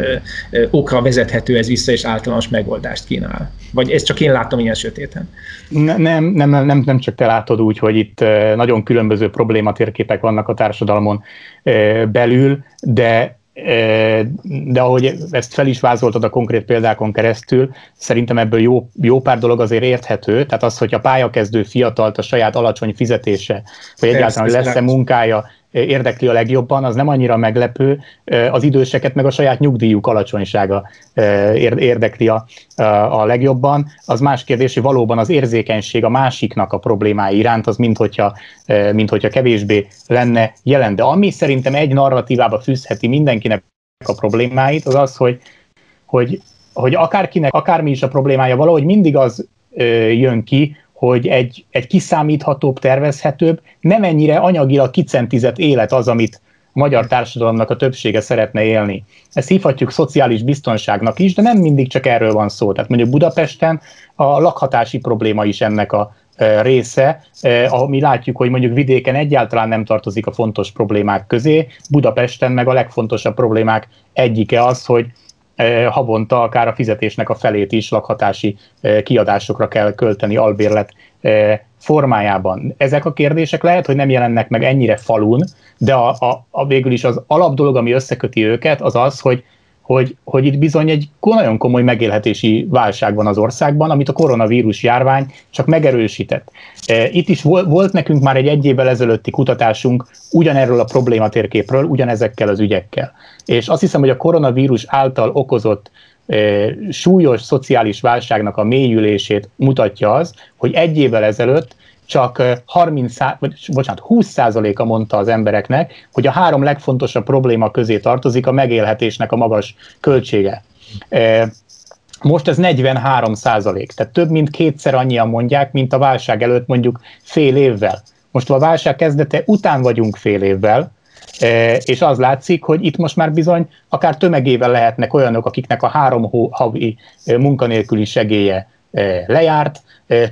uh, okra vezethető ez vissza, és általános megoldást kínál. Vagy ezt csak én látom ilyen sötéten? Nem, nem, nem, nem, nem csak te látod úgy, hogy itt nagyon különböző problématérképek vannak a társadalmon belül, de de ahogy ezt fel is vázoltad a konkrét példákon keresztül, szerintem ebből jó, jó pár dolog azért érthető, tehát az, hogy a pályakezdő fiatalt a saját alacsony fizetése, vagy egyáltalán lesz-e munkája, érdekli a legjobban, az nem annyira meglepő, az időseket meg a saját nyugdíjuk alacsonysága érdekli a, a legjobban. Az más kérdés, hogy valóban az érzékenység a másiknak a problémái iránt, az mint hogyha, mint hogyha kevésbé lenne jelen. De ami szerintem egy narratívába fűzheti mindenkinek a problémáit, az az, hogy, hogy, hogy akárkinek, akármi is a problémája, valahogy mindig az jön ki, hogy egy, egy kiszámíthatóbb, tervezhetőbb, nem ennyire anyagilag kicentizett élet az, amit a magyar társadalomnak a többsége szeretne élni. Ezt hívhatjuk szociális biztonságnak is, de nem mindig csak erről van szó. Tehát mondjuk Budapesten a lakhatási probléma is ennek a e, része, e, mi látjuk, hogy mondjuk vidéken egyáltalán nem tartozik a fontos problémák közé, Budapesten meg a legfontosabb problémák egyike az, hogy havonta akár a fizetésnek a felét is lakhatási kiadásokra kell költeni albérlet formájában. Ezek a kérdések lehet, hogy nem jelennek meg ennyire falun, de a, a, a végül is az alapdolog, ami összeköti őket, az az, hogy hogy, hogy itt bizony egy nagyon komoly megélhetési válság van az országban, amit a koronavírus járvány csak megerősített. E, itt is volt nekünk már egy egy évvel ezelőtti kutatásunk ugyanerről a problématérképről, ugyanezekkel az ügyekkel. És azt hiszem, hogy a koronavírus által okozott e, súlyos szociális válságnak a mélyülését mutatja az, hogy egy évvel ezelőtt csak 30, vagy, bocsánat, 20%-a mondta az embereknek, hogy a három legfontosabb probléma közé tartozik a megélhetésnek a magas költsége. Most ez 43 százalék, tehát több mint kétszer annyian mondják, mint a válság előtt mondjuk fél évvel. Most a válság kezdete után vagyunk fél évvel, és az látszik, hogy itt most már bizony akár tömegével lehetnek olyanok, akiknek a három havi munkanélküli segélye lejárt,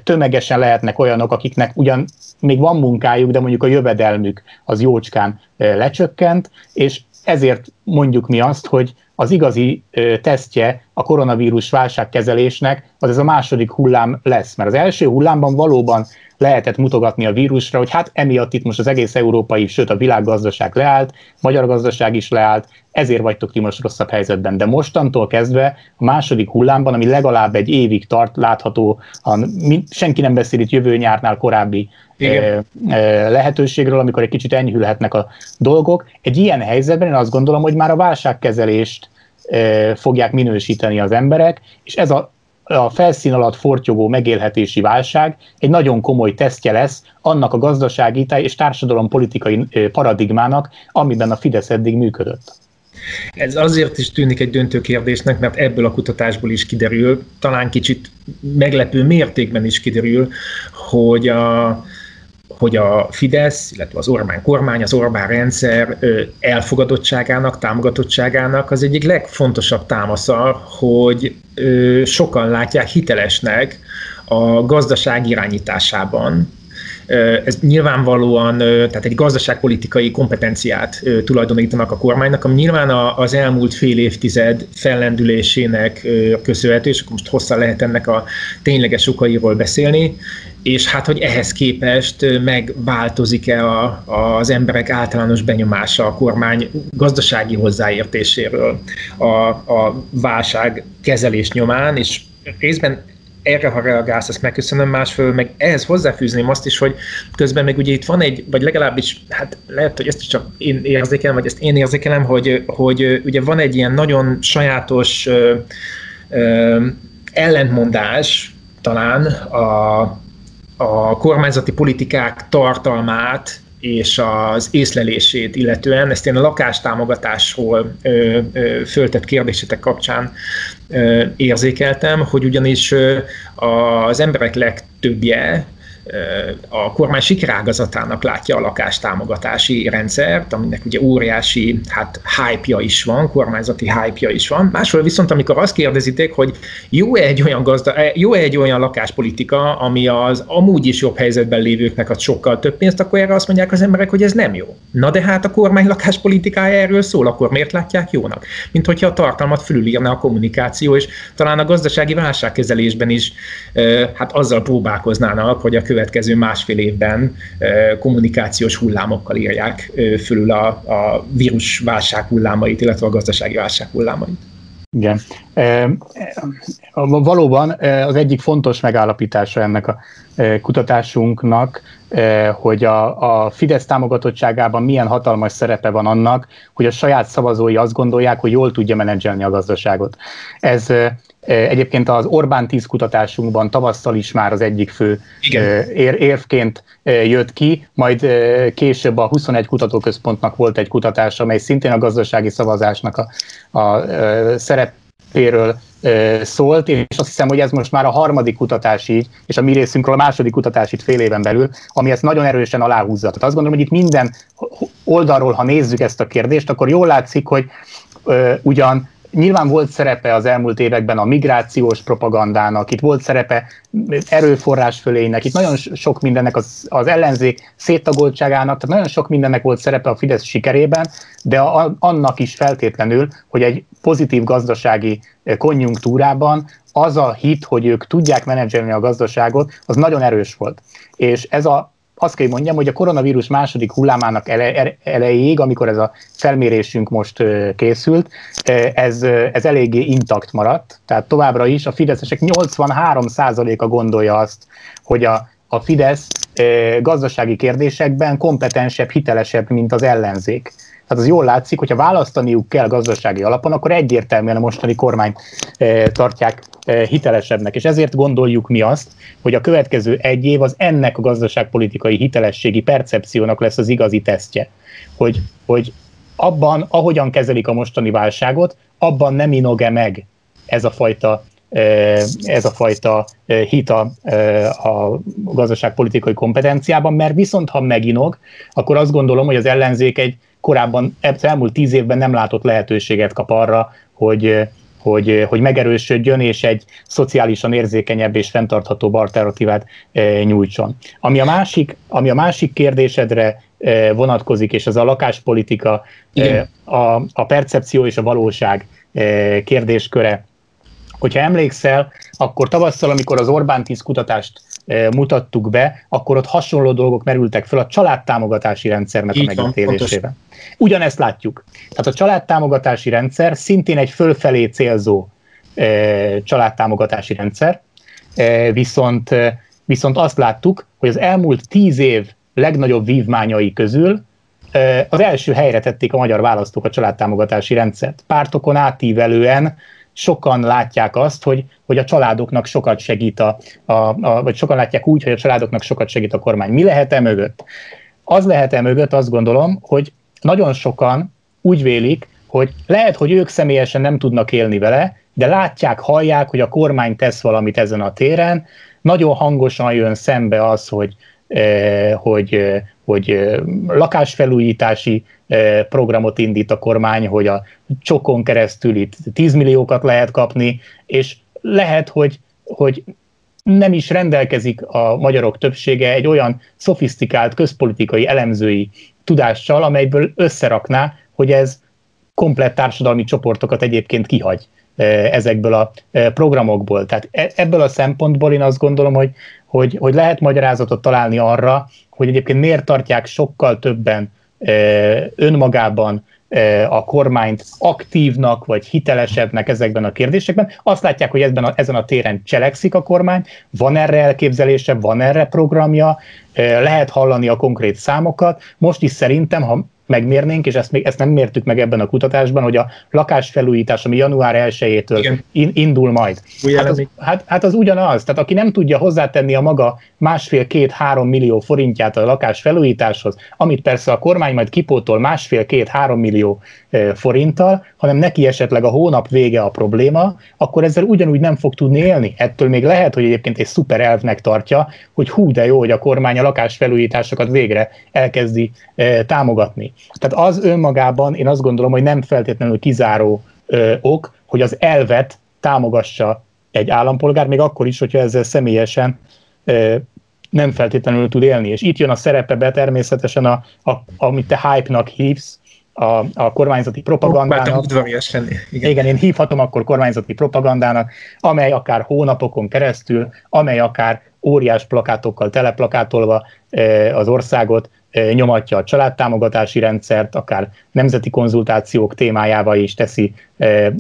tömegesen lehetnek olyanok, akiknek ugyan még van munkájuk, de mondjuk a jövedelmük az jócskán lecsökkent, és ezért mondjuk mi azt, hogy az igazi tesztje a koronavírus válságkezelésnek az ez a második hullám lesz. Mert az első hullámban valóban lehetett mutogatni a vírusra, hogy hát emiatt itt most az egész európai, sőt a világgazdaság leállt, magyar gazdaság is leállt, ezért vagytok ti most rosszabb helyzetben. De mostantól kezdve a második hullámban, ami legalább egy évig tart, látható, senki nem beszél itt jövő nyárnál korábbi Igen. lehetőségről, amikor egy kicsit enyhülhetnek a dolgok. Egy ilyen helyzetben én azt gondolom, hogy már a válságkezelést fogják minősíteni az emberek, és ez a a felszín alatt fortyogó megélhetési válság egy nagyon komoly tesztje lesz annak a gazdasági és társadalompolitikai paradigmának, amiben a Fidesz eddig működött. Ez azért is tűnik egy döntő kérdésnek, mert ebből a kutatásból is kiderül, talán kicsit meglepő mértékben is kiderül, hogy a, hogy a Fidesz, illetve az Orbán kormány, az Orbán rendszer elfogadottságának, támogatottságának az egyik legfontosabb támasza, hogy sokan látják hitelesnek a gazdaság irányításában, ez nyilvánvalóan, tehát egy gazdaságpolitikai kompetenciát tulajdonítanak a kormánynak, ami nyilván az elmúlt fél évtized fellendülésének köszönhető, és akkor most hosszá lehet ennek a tényleges okairól beszélni, és hát, hogy ehhez képest megváltozik-e a, az emberek általános benyomása a kormány gazdasági hozzáértéséről a, a válság kezelés nyomán, és részben erre, ha reagálsz, ezt megköszönöm, másfél meg ehhez hozzáfűzném azt is, hogy közben meg ugye itt van egy, vagy legalábbis, hát lehet, hogy ezt is csak én érzékelem, vagy ezt én érzékelem, hogy, hogy ugye van egy ilyen nagyon sajátos ö, ö, ellentmondás talán a, a kormányzati politikák tartalmát és az észlelését illetően, ezt én a lakástámogatásról ö, ö, föltett kérdésetek kapcsán ö, érzékeltem, hogy ugyanis ö, az emberek legtöbbje a kormány sikerágazatának látja a lakástámogatási rendszert, aminek ugye óriási hát, hype-ja is van, kormányzati hype-ja is van. Máshol viszont, amikor azt kérdezitek, hogy jó-e egy olyan, gazda, eh, jó-e egy olyan lakáspolitika, ami az amúgy is jobb helyzetben lévőknek ad sokkal több pénzt, akkor erre azt mondják az emberek, hogy ez nem jó. Na de hát a kormány lakáspolitikája erről szól, akkor miért látják jónak? Mint hogyha a tartalmat fölülírna a kommunikáció, és talán a gazdasági válságkezelésben is hát azzal próbálkoznának, hogy a következő másfél évben kommunikációs hullámokkal írják fölül a, a vírus hullámait, illetve a gazdasági válság hullámait. Igen. Valóban az egyik fontos megállapítása ennek a kutatásunknak, hogy a, a Fidesz támogatottságában milyen hatalmas szerepe van annak, hogy a saját szavazói azt gondolják, hogy jól tudja menedzselni a gazdaságot. Ez Egyébként az Orbán 10 kutatásunkban tavasszal is már az egyik fő ér, érvként jött ki, majd később a 21 kutatóközpontnak volt egy kutatás, amely szintén a gazdasági szavazásnak a, a szerepéről szólt, és azt hiszem, hogy ez most már a harmadik kutatás így, és a mi részünkről a második kutatás itt fél éven belül, ami ezt nagyon erősen aláhúzza. Tehát azt gondolom, hogy itt minden oldalról, ha nézzük ezt a kérdést, akkor jól látszik, hogy ugyan Nyilván volt szerepe az elmúlt években a migrációs propagandának, itt volt szerepe erőforrás fölének, itt nagyon sok mindennek az, az ellenzék széttagoltságának, tehát nagyon sok mindennek volt szerepe a Fidesz sikerében, de a, annak is feltétlenül, hogy egy pozitív gazdasági konjunktúrában az a hit, hogy ők tudják menedzselni a gazdaságot, az nagyon erős volt. És ez a azt kell mondjam, hogy a koronavírus második hullámának ele, elejéig, amikor ez a felmérésünk most készült, ez, ez eléggé intakt maradt. Tehát továbbra is a fideszesek 83%-a gondolja azt, hogy a, a Fidesz gazdasági kérdésekben kompetensebb, hitelesebb, mint az ellenzék. Tehát az jól látszik, hogyha választaniuk kell gazdasági alapon, akkor egyértelműen a mostani kormány tartják hitelesebbnek. És ezért gondoljuk mi azt, hogy a következő egy év az ennek a gazdaságpolitikai hitelességi percepciónak lesz az igazi tesztje. Hogy, hogy abban, ahogyan kezelik a mostani válságot, abban nem inog-e meg ez a fajta ez a fajta hita a gazdaságpolitikai kompetenciában, mert viszont ha meginog, akkor azt gondolom, hogy az ellenzék egy korábban az elmúlt tíz évben nem látott lehetőséget kap arra, hogy, hogy, hogy megerősödjön, és egy szociálisan érzékenyebb és fenntarthatóbb alternatívát nyújtson. Ami a másik, ami a másik kérdésedre vonatkozik, és az a lakáspolitika, a, a percepció és a valóság kérdésköre. Hogyha emlékszel, akkor tavasszal, amikor az Orbán 10 kutatást mutattuk be, akkor ott hasonló dolgok merültek fel a családtámogatási rendszernek Így a megítélésében. Ugyanezt látjuk. Tehát a családtámogatási rendszer szintén egy fölfelé célzó családtámogatási rendszer, viszont, viszont azt láttuk, hogy az elmúlt tíz év legnagyobb vívmányai közül az első helyre tették a magyar választók a családtámogatási rendszert. Pártokon átívelően sokan látják azt, hogy, hogy a családoknak sokat segít a, a, a, vagy sokan látják úgy, hogy a családoknak sokat segít a kormány. Mi lehet-e mögött? Az lehet-e mögött, azt gondolom, hogy nagyon sokan úgy vélik, hogy lehet, hogy ők személyesen nem tudnak élni vele, de látják, hallják, hogy a kormány tesz valamit ezen a téren, nagyon hangosan jön szembe az, hogy, hogy, eh, hogy eh, lakásfelújítási programot indít a kormány, hogy a csokon keresztül itt 10 milliókat lehet kapni, és lehet, hogy, hogy nem is rendelkezik a magyarok többsége egy olyan szofisztikált közpolitikai elemzői tudással, amelyből összerakná, hogy ez komplett társadalmi csoportokat egyébként kihagy ezekből a programokból. Tehát e, ebből a szempontból én azt gondolom, hogy, hogy, hogy lehet magyarázatot találni arra, hogy egyébként miért tartják sokkal többen önmagában a kormányt aktívnak vagy hitelesebbnek ezekben a kérdésekben. Azt látják, hogy ebben a, ezen a téren cselekszik a kormány, van erre elképzelése, van erre programja, lehet hallani a konkrét számokat. Most is szerintem, ha megmérnénk, és ezt, még, ezt nem mértük meg ebben a kutatásban, hogy a lakásfelújítás, ami január 1-től in, indul majd. Hát az, hát, hát az ugyanaz. Tehát aki nem tudja hozzátenni a maga másfél-két-három millió forintját a lakásfelújításhoz, amit persze a kormány majd kipótol másfél-két-három millió forinttal, hanem neki esetleg a hónap vége a probléma, akkor ezzel ugyanúgy nem fog tudni élni. Ettől még lehet, hogy egyébként egy szuper elvnek tartja, hogy hú, de jó, hogy a kormány a lakásfelújításokat végre elkezdi e, támogatni. Tehát az önmagában én azt gondolom, hogy nem feltétlenül kizáró e, ok, hogy az elvet támogassa egy állampolgár, még akkor is, hogyha ezzel személyesen e, nem feltétlenül tud élni. És itt jön a szerepe be természetesen, a, a, amit te hype-nak hívsz, a, a kormányzati propagandának. Igen. igen, én hívhatom akkor kormányzati propagandának, amely akár hónapokon keresztül, amely akár óriás plakátokkal teleplakátolva az országot nyomatja a családtámogatási rendszert, akár nemzeti konzultációk témájával is teszi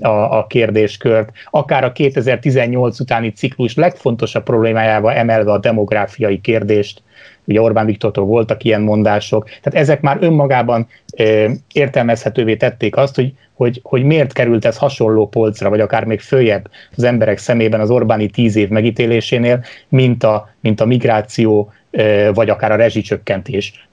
a, a kérdéskört, akár a 2018 utáni ciklus legfontosabb problémájával emelve a demográfiai kérdést, ugye Orbán Viktortól voltak ilyen mondások, tehát ezek már önmagában e, értelmezhetővé tették azt, hogy, hogy, hogy miért került ez hasonló polcra, vagy akár még följebb az emberek szemében az Orbáni tíz év megítélésénél, mint a, mint a migráció, vagy akár a rezsicsökkentés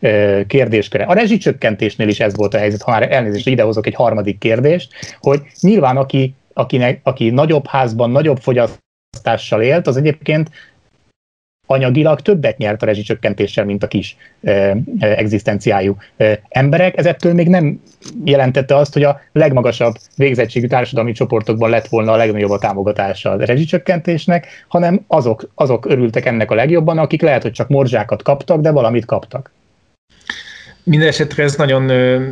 kérdésköre. A rezsicsökkentésnél is ez volt a helyzet, ha már elnézést idehozok egy harmadik kérdést, hogy nyilván aki, akinek, aki nagyobb házban, nagyobb fogyasztással élt, az egyébként anyagilag többet nyert a rezsicsökkentéssel, mint a kis e, egzisztenciájú emberek. Ez ettől még nem jelentette azt, hogy a legmagasabb végzettségű társadalmi csoportokban lett volna a legnagyobb a támogatása a rezsicsökkentésnek, hanem azok, azok örültek ennek a legjobban, akik lehet, hogy csak morzsákat kaptak, de valamit kaptak. Mindenesetre ez nagyon ö,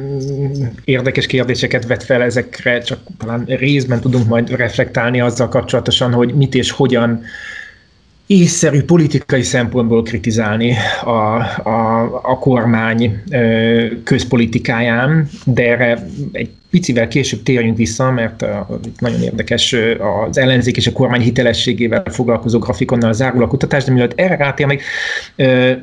érdekes kérdéseket vet fel, ezekre csak talán részben tudunk majd reflektálni azzal kapcsolatosan, hogy mit és hogyan észszerű politikai szempontból kritizálni a, a, a kormány közpolitikáján, de erre egy picivel később térjünk vissza, mert nagyon érdekes az ellenzék és a kormány hitelességével foglalkozó grafikonnal zárul a kutatás, de mielőtt erre rátérnék,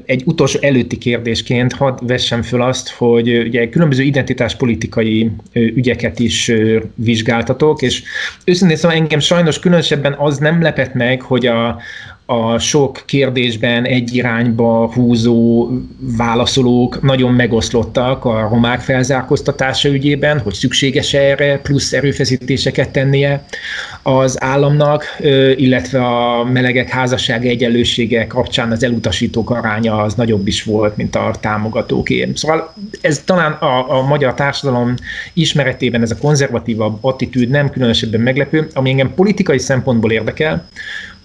egy utolsó előtti kérdésként hadd vessem föl azt, hogy ugye különböző identitáspolitikai ügyeket is vizsgáltatok, és őszintén szóval engem sajnos különösebben az nem lepett meg, hogy a, a sok kérdésben egy irányba húzó válaszolók nagyon megoszlottak a romák felzárkóztatása ügyében, hogy szükséges erre plusz erőfeszítéseket tennie az államnak, illetve a melegek házasság egyenlősége kapcsán az elutasítók aránya az nagyobb is volt, mint a támogatóké. Szóval ez talán a, a magyar társadalom ismeretében ez a konzervatívabb attitűd nem különösebben meglepő, ami engem politikai szempontból érdekel,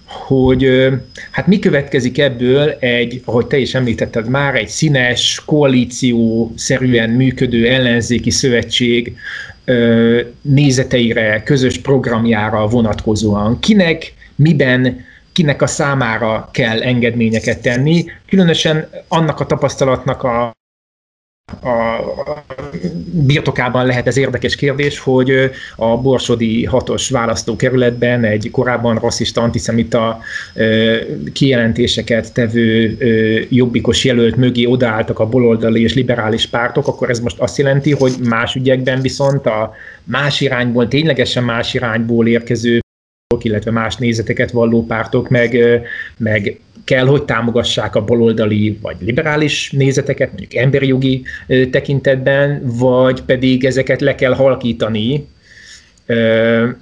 hogy hát mi következik ebből egy, ahogy te is említetted már, egy színes, koalíció-szerűen működő ellenzéki szövetség nézeteire, közös programjára vonatkozóan. Kinek, miben kinek a számára kell engedményeket tenni, különösen annak a tapasztalatnak a a birtokában lehet ez érdekes kérdés, hogy a Borsodi hatos választókerületben egy korábban rasszista, antiszemita kijelentéseket tevő jobbikos jelölt mögé odaálltak a baloldali és liberális pártok, akkor ez most azt jelenti, hogy más ügyekben viszont a más irányból, ténylegesen más irányból érkező illetve más nézeteket valló pártok meg, meg kell, hogy támogassák a baloldali vagy liberális nézeteket, mondjuk emberi jogi tekintetben, vagy pedig ezeket le kell halkítani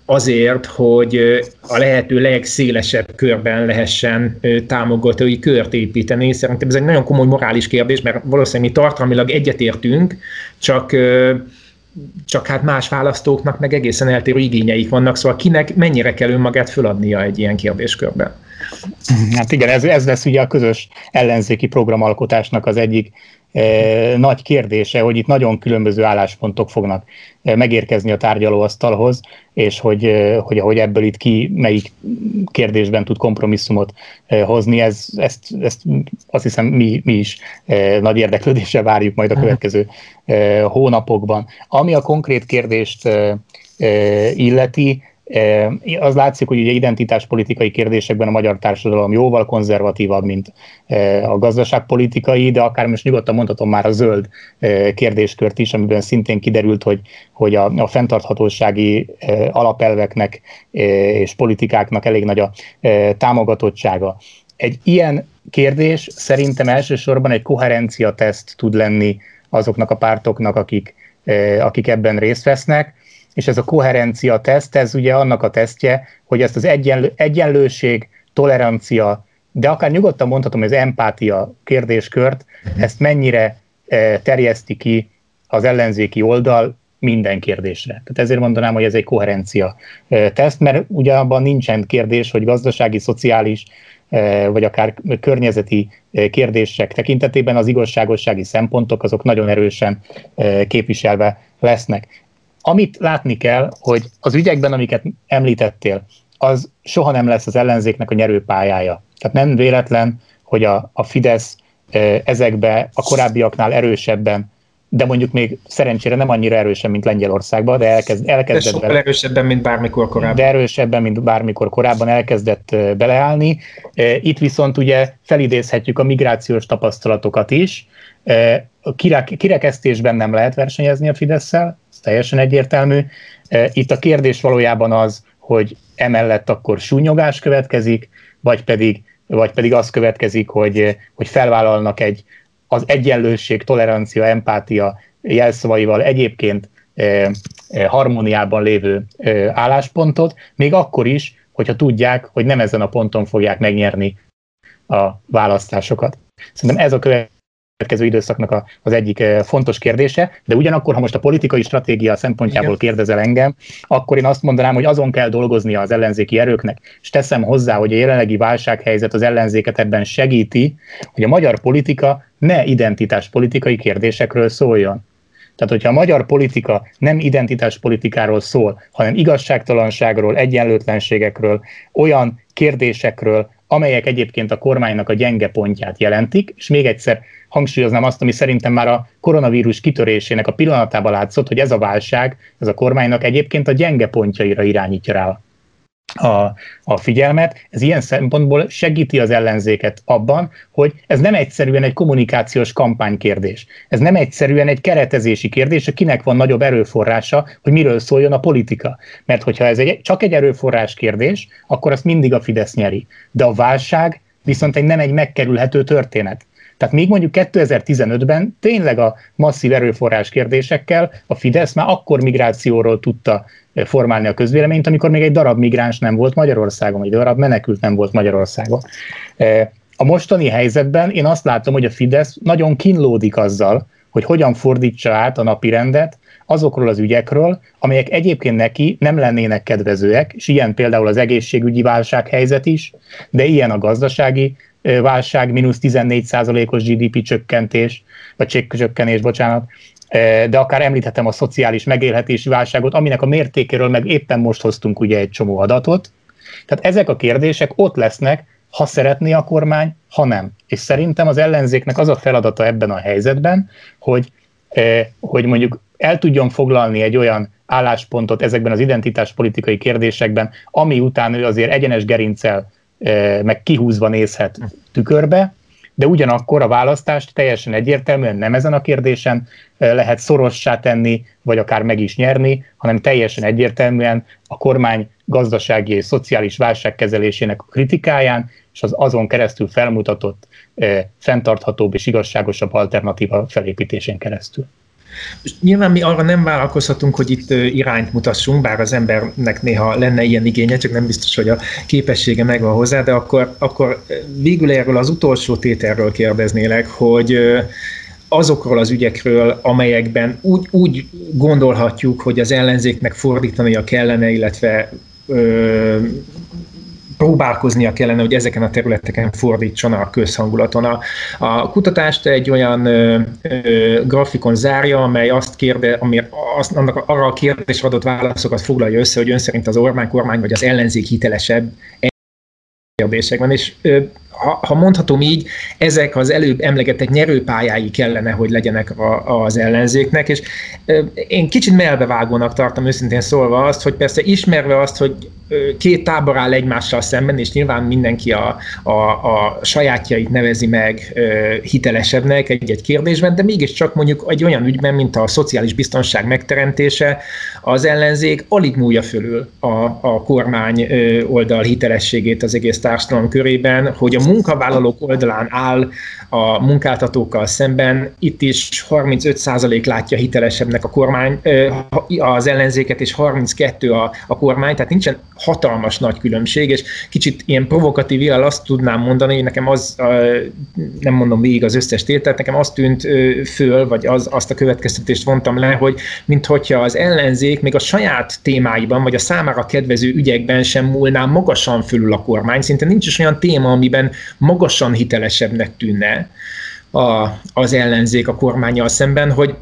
azért, hogy a lehető legszélesebb körben lehessen támogatói kört építeni. Szerintem ez egy nagyon komoly morális kérdés, mert valószínűleg mi tartalmilag egyetértünk, csak csak hát más választóknak meg egészen eltérő igényeik vannak, szóval kinek mennyire kell önmagát föladnia egy ilyen kérdéskörben. Hát igen, ez, ez lesz ugye a közös ellenzéki programalkotásnak az egyik e, nagy kérdése, hogy itt nagyon különböző álláspontok fognak e, megérkezni a tárgyalóasztalhoz, és hogy, e, hogy ahogy ebből itt ki melyik kérdésben tud kompromisszumot e, hozni, ez, ezt, ezt azt hiszem mi, mi is e, nagy érdeklődéssel várjuk majd a következő e, hónapokban. Ami a konkrét kérdést e, e, illeti, Az látszik, hogy ugye identitáspolitikai kérdésekben a magyar társadalom jóval konzervatívabb, mint a gazdaságpolitikai, de akár most nyugodtan mondhatom már a zöld kérdéskört is, amiben szintén kiderült, hogy, hogy a, a fenntarthatósági alapelveknek és politikáknak elég nagy a támogatottsága. Egy ilyen kérdés szerintem elsősorban egy koherencia teszt tud lenni azoknak a pártoknak, akik, akik ebben részt vesznek, és ez a koherencia teszt, ez ugye annak a tesztje, hogy ezt az egyenlő, egyenlőség, tolerancia, de akár nyugodtan mondhatom, hogy az empátia kérdéskört, ezt mennyire terjeszti ki az ellenzéki oldal minden kérdésre. Tehát ezért mondanám, hogy ez egy koherencia teszt, mert ugye abban nincsen kérdés, hogy gazdasági, szociális, vagy akár környezeti kérdések tekintetében az igazságossági szempontok azok nagyon erősen képviselve lesznek. Amit látni kell, hogy az ügyekben, amiket említettél, az soha nem lesz az ellenzéknek a nyerőpályája. Tehát nem véletlen, hogy a, a Fidesz ezekbe a korábbiaknál erősebben de mondjuk még szerencsére nem annyira erősen, mint Lengyelországban, de elkezd, elkezdett de sokkal bele, erősebben, mint bármikor korábban. De erősebben, mint bármikor korábban elkezdett beleállni. Itt viszont ugye felidézhetjük a migrációs tapasztalatokat is. A kirekesztésben nem lehet versenyezni a fidesz ez teljesen egyértelmű. Itt a kérdés valójában az, hogy emellett akkor súnyogás következik, vagy pedig, vagy pedig az következik, hogy, hogy felvállalnak egy az egyenlőség, tolerancia, empátia jelszavaival egyébként eh, harmóniában lévő eh, álláspontot, még akkor is, hogyha tudják, hogy nem ezen a ponton fogják megnyerni a választásokat. Szerintem ez a következő időszaknak a, az egyik fontos kérdése, de ugyanakkor, ha most a politikai stratégia szempontjából Igen. kérdezel engem, akkor én azt mondanám, hogy azon kell dolgoznia az ellenzéki erőknek, és teszem hozzá, hogy a jelenlegi válsághelyzet az ellenzéket ebben segíti, hogy a magyar politika ne identitáspolitikai kérdésekről szóljon. Tehát, hogyha a magyar politika nem identitáspolitikáról szól, hanem igazságtalanságról, egyenlőtlenségekről, olyan kérdésekről, amelyek egyébként a kormánynak a gyenge pontját jelentik, és még egyszer hangsúlyoznám azt, ami szerintem már a koronavírus kitörésének a pillanatában látszott, hogy ez a válság, ez a kormánynak egyébként a gyenge pontjaira irányítja rá a, a figyelmet. Ez ilyen szempontból segíti az ellenzéket abban, hogy ez nem egyszerűen egy kommunikációs kampánykérdés. Ez nem egyszerűen egy keretezési kérdés, hogy kinek van nagyobb erőforrása, hogy miről szóljon a politika. Mert hogyha ez egy, csak egy erőforrás kérdés, akkor azt mindig a Fidesz nyeri. De a válság viszont egy nem egy megkerülhető történet. Tehát még mondjuk 2015-ben tényleg a masszív erőforrás kérdésekkel a Fidesz már akkor migrációról tudta eh, formálni a közvéleményt, amikor még egy darab migráns nem volt Magyarországon, egy darab menekült nem volt Magyarországon. Eh, a mostani helyzetben én azt látom, hogy a Fidesz nagyon kínlódik azzal, hogy hogyan fordítsa át a napi rendet azokról az ügyekről, amelyek egyébként neki nem lennének kedvezőek, és ilyen például az egészségügyi válsághelyzet is, de ilyen a gazdasági válság, mínusz 14% os GDP csökkentés, vagy csökkenés, bocsánat, de akár említhetem a szociális megélhetési válságot, aminek a mértékéről meg éppen most hoztunk ugye egy csomó adatot. Tehát ezek a kérdések ott lesznek, ha szeretné a kormány, ha nem. És szerintem az ellenzéknek az a feladata ebben a helyzetben, hogy, hogy mondjuk el tudjon foglalni egy olyan álláspontot ezekben az identitáspolitikai kérdésekben, ami után ő azért egyenes gerincel meg kihúzva nézhet tükörbe, de ugyanakkor a választást teljesen egyértelműen nem ezen a kérdésen lehet szorossá tenni, vagy akár meg is nyerni, hanem teljesen egyértelműen a kormány gazdasági és szociális válságkezelésének a kritikáján, és az azon keresztül felmutatott fenntarthatóbb és igazságosabb alternatíva felépítésén keresztül. Nyilván mi arra nem vállalkozhatunk, hogy itt irányt mutassunk, bár az embernek néha lenne ilyen igénye, csak nem biztos, hogy a képessége megvan hozzá, de akkor, akkor végül erről az utolsó tételről kérdeznélek, hogy azokról az ügyekről, amelyekben úgy, úgy gondolhatjuk, hogy az ellenzéknek fordítania kellene, illetve ö, próbálkoznia kellene, hogy ezeken a területeken fordítson a közhangulaton. A, a kutatást egy olyan ö, ö, grafikon zárja, amely azt kérde, ami azt, annak, arra a kérdésre adott válaszokat foglalja össze, hogy ön szerint az Orbán kormány vagy az ellenzék hitelesebb kérdésekben, és ha, ha mondhatom így, ezek az előbb emlegetett nyerőpályái kellene, hogy legyenek a, az ellenzéknek, és én kicsit melbevágónak tartom őszintén szólva azt, hogy persze ismerve azt, hogy két tábor áll egymással szemben, és nyilván mindenki a, a, a sajátjait nevezi meg hitelesebbnek egy-egy kérdésben, de mégiscsak mondjuk egy olyan ügyben, mint a szociális biztonság megteremtése, az ellenzék alig múlja fölül a, a kormány oldal hitelességét az egész társadalom körében, hogy a munkavállalók oldalán áll a munkáltatókkal szemben, itt is 35% látja hitelesebbnek a kormány, az ellenzéket, és 32 a, a kormány, tehát nincsen hatalmas nagy különbség, és kicsit ilyen provokatív jel azt tudnám mondani, hogy nekem az, nem mondom végig az összes tételt, nekem azt tűnt föl, vagy az, azt a következtetést vontam le, hogy minthogyha az ellenzék még a saját témáiban, vagy a számára kedvező ügyekben sem múlná magasan fölül a kormány, szinte nincs is olyan téma, amiben magasan hitelesebbnek tűnne a, az ellenzék a kormányjal szemben, hogy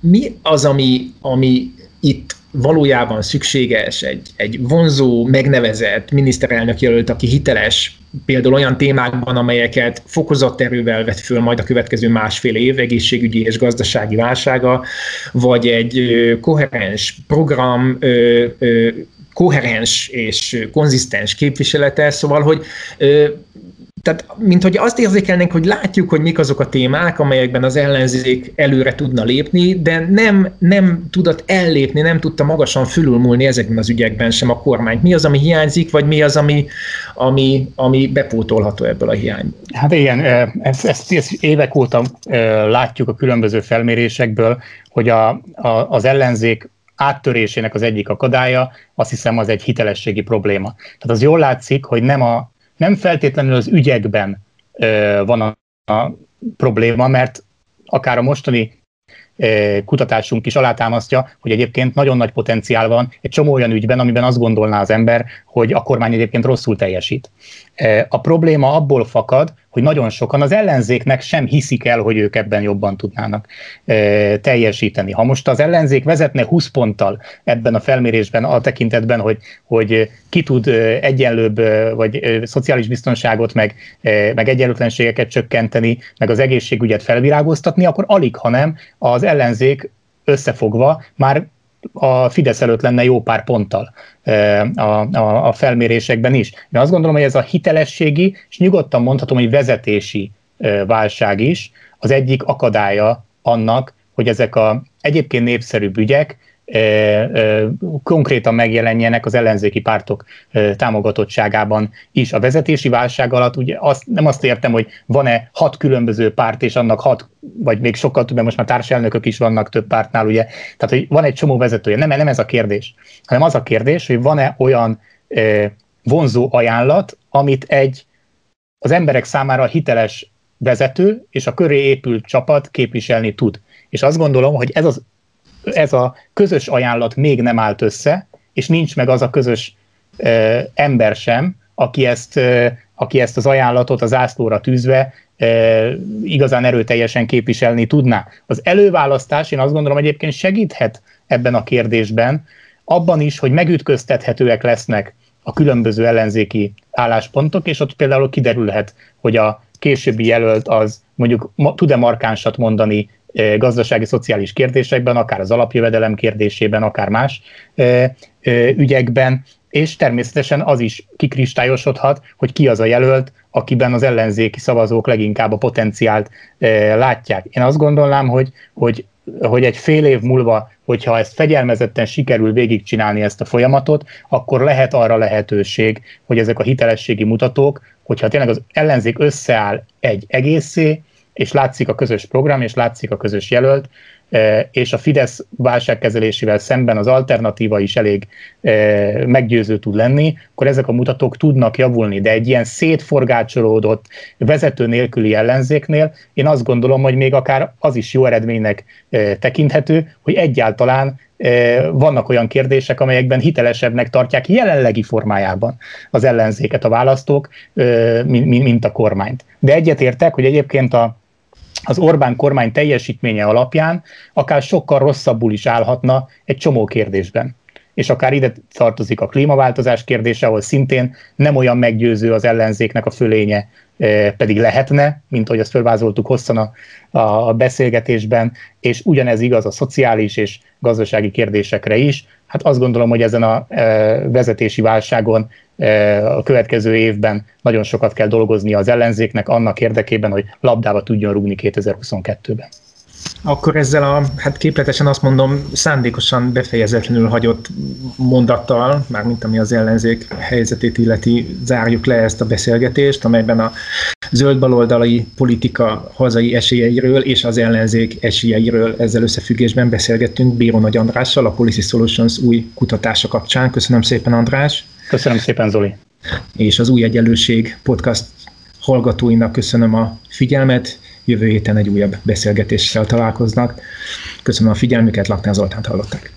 mi az, ami, ami itt valójában szükséges? Egy, egy vonzó, megnevezett miniszterelnök jelölt, aki hiteles, például olyan témákban, amelyeket fokozott erővel vett föl majd a következő másfél év egészségügyi és gazdasági válsága, vagy egy koherens program, koherens és konzisztens képviselete, szóval, hogy tehát, mint hogy azt érzékelnénk, hogy látjuk, hogy mik azok a témák, amelyekben az ellenzék előre tudna lépni, de nem, nem tudott ellépni, nem tudta magasan fülülmúlni ezekben az ügyekben sem a kormány. Mi az, ami hiányzik, vagy mi az, ami, ami, ami bepótolható ebből a hiányból? Hát igen, ezt, ezt, ezt évek óta látjuk a különböző felmérésekből, hogy a, a, az ellenzék áttörésének az egyik akadálya, azt hiszem az egy hitelességi probléma. Tehát az jól látszik, hogy nem a nem feltétlenül az ügyekben ö, van a, a probléma, mert akár a mostani kutatásunk is alátámasztja, hogy egyébként nagyon nagy potenciál van egy csomó olyan ügyben, amiben azt gondolná az ember, hogy a kormány egyébként rosszul teljesít. A probléma abból fakad, hogy nagyon sokan az ellenzéknek sem hiszik el, hogy ők ebben jobban tudnának teljesíteni. Ha most az ellenzék vezetne 20 ponttal ebben a felmérésben, a tekintetben, hogy, hogy ki tud egyenlőbb, vagy szociális biztonságot, meg, meg egyenlőtlenségeket csökkenteni, meg az egészségügyet felvirágoztatni, akkor alig, ha nem az ellenzék összefogva már a Fidesz előtt lenne jó pár ponttal a, a, a felmérésekben is. Én azt gondolom, hogy ez a hitelességi, és nyugodtan mondhatom, hogy vezetési válság is az egyik akadálya annak, hogy ezek a egyébként népszerűbb ügyek konkrétan megjelenjenek az ellenzéki pártok támogatottságában is. A vezetési válság alatt ugye azt, nem azt értem, hogy van-e hat különböző párt, és annak hat, vagy még sokkal többen, most már társelnökök is vannak több pártnál, ugye, tehát hogy van egy csomó vezetője. Nem, nem ez a kérdés, hanem az a kérdés, hogy van-e olyan vonzó ajánlat, amit egy az emberek számára hiteles vezető és a köré épült csapat képviselni tud. És azt gondolom, hogy ez az ez a közös ajánlat még nem állt össze, és nincs meg az a közös ö, ember sem, aki ezt, ö, aki ezt az ajánlatot az ászlóra tűzve ö, igazán erőteljesen képviselni tudná. Az előválasztás én azt gondolom egyébként segíthet ebben a kérdésben, abban is, hogy megütköztethetőek lesznek a különböző ellenzéki álláspontok, és ott például kiderülhet, hogy a későbbi jelölt az mondjuk tud-e markánsat mondani gazdasági, szociális kérdésekben, akár az alapjövedelem kérdésében, akár más ügyekben, és természetesen az is kikristályosodhat, hogy ki az a jelölt, akiben az ellenzéki szavazók leginkább a potenciált látják. Én azt gondolnám, hogy, hogy hogy egy fél év múlva, hogyha ezt fegyelmezetten sikerül végigcsinálni ezt a folyamatot, akkor lehet arra lehetőség, hogy ezek a hitelességi mutatók, hogyha tényleg az ellenzék összeáll egy egészé, és látszik a közös program, és látszik a közös jelölt, e, és a Fidesz válságkezelésével szemben az alternatíva is elég e, meggyőző tud lenni, akkor ezek a mutatók tudnak javulni, de egy ilyen szétforgácsolódott vezető nélküli ellenzéknél én azt gondolom, hogy még akár az is jó eredménynek e, tekinthető, hogy egyáltalán vannak olyan kérdések, amelyekben hitelesebbnek tartják jelenlegi formájában az ellenzéket a választók, mint a kormányt. De egyetértek, hogy egyébként a, az Orbán kormány teljesítménye alapján akár sokkal rosszabbul is állhatna egy csomó kérdésben. és akár ide tartozik a klímaváltozás kérdése, ahol szintén nem olyan meggyőző az ellenzéknek a fölénye, pedig lehetne, mint ahogy azt felvázoltuk hosszan a, a beszélgetésben, és ugyanez igaz a szociális és gazdasági kérdésekre is. Hát azt gondolom, hogy ezen a vezetési válságon a következő évben nagyon sokat kell dolgozni az ellenzéknek annak érdekében, hogy labdába tudjon rúgni 2022-ben. Akkor ezzel a, hát képletesen azt mondom, szándékosan befejezetlenül hagyott mondattal, mármint ami az ellenzék helyzetét illeti, zárjuk le ezt a beszélgetést, amelyben a zöld baloldali politika hazai esélyeiről és az ellenzék esélyeiről ezzel összefüggésben beszélgettünk Bíró Nagy Andrással, a Policy Solutions új kutatása kapcsán. Köszönöm szépen, András! Köszönöm szépen, Zoli! És az Új Egyenlőség podcast hallgatóinak köszönöm a figyelmet, jövő héten egy újabb beszélgetéssel találkoznak. Köszönöm a figyelmüket, Laktán Zoltánt hallották.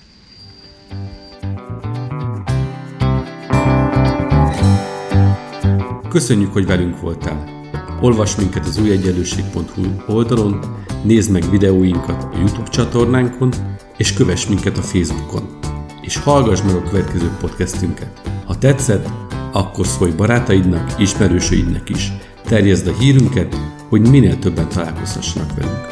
Köszönjük, hogy velünk voltál! Olvasd minket az újegyenlőség.hu oldalon, nézd meg videóinkat a YouTube csatornánkon, és kövess minket a Facebookon. És hallgass meg a következő podcastünket. Ha tetszett, akkor szólj barátaidnak, ismerősöidnek is. Terjezd a hírünket, hogy minél többen találkozhassanak velünk.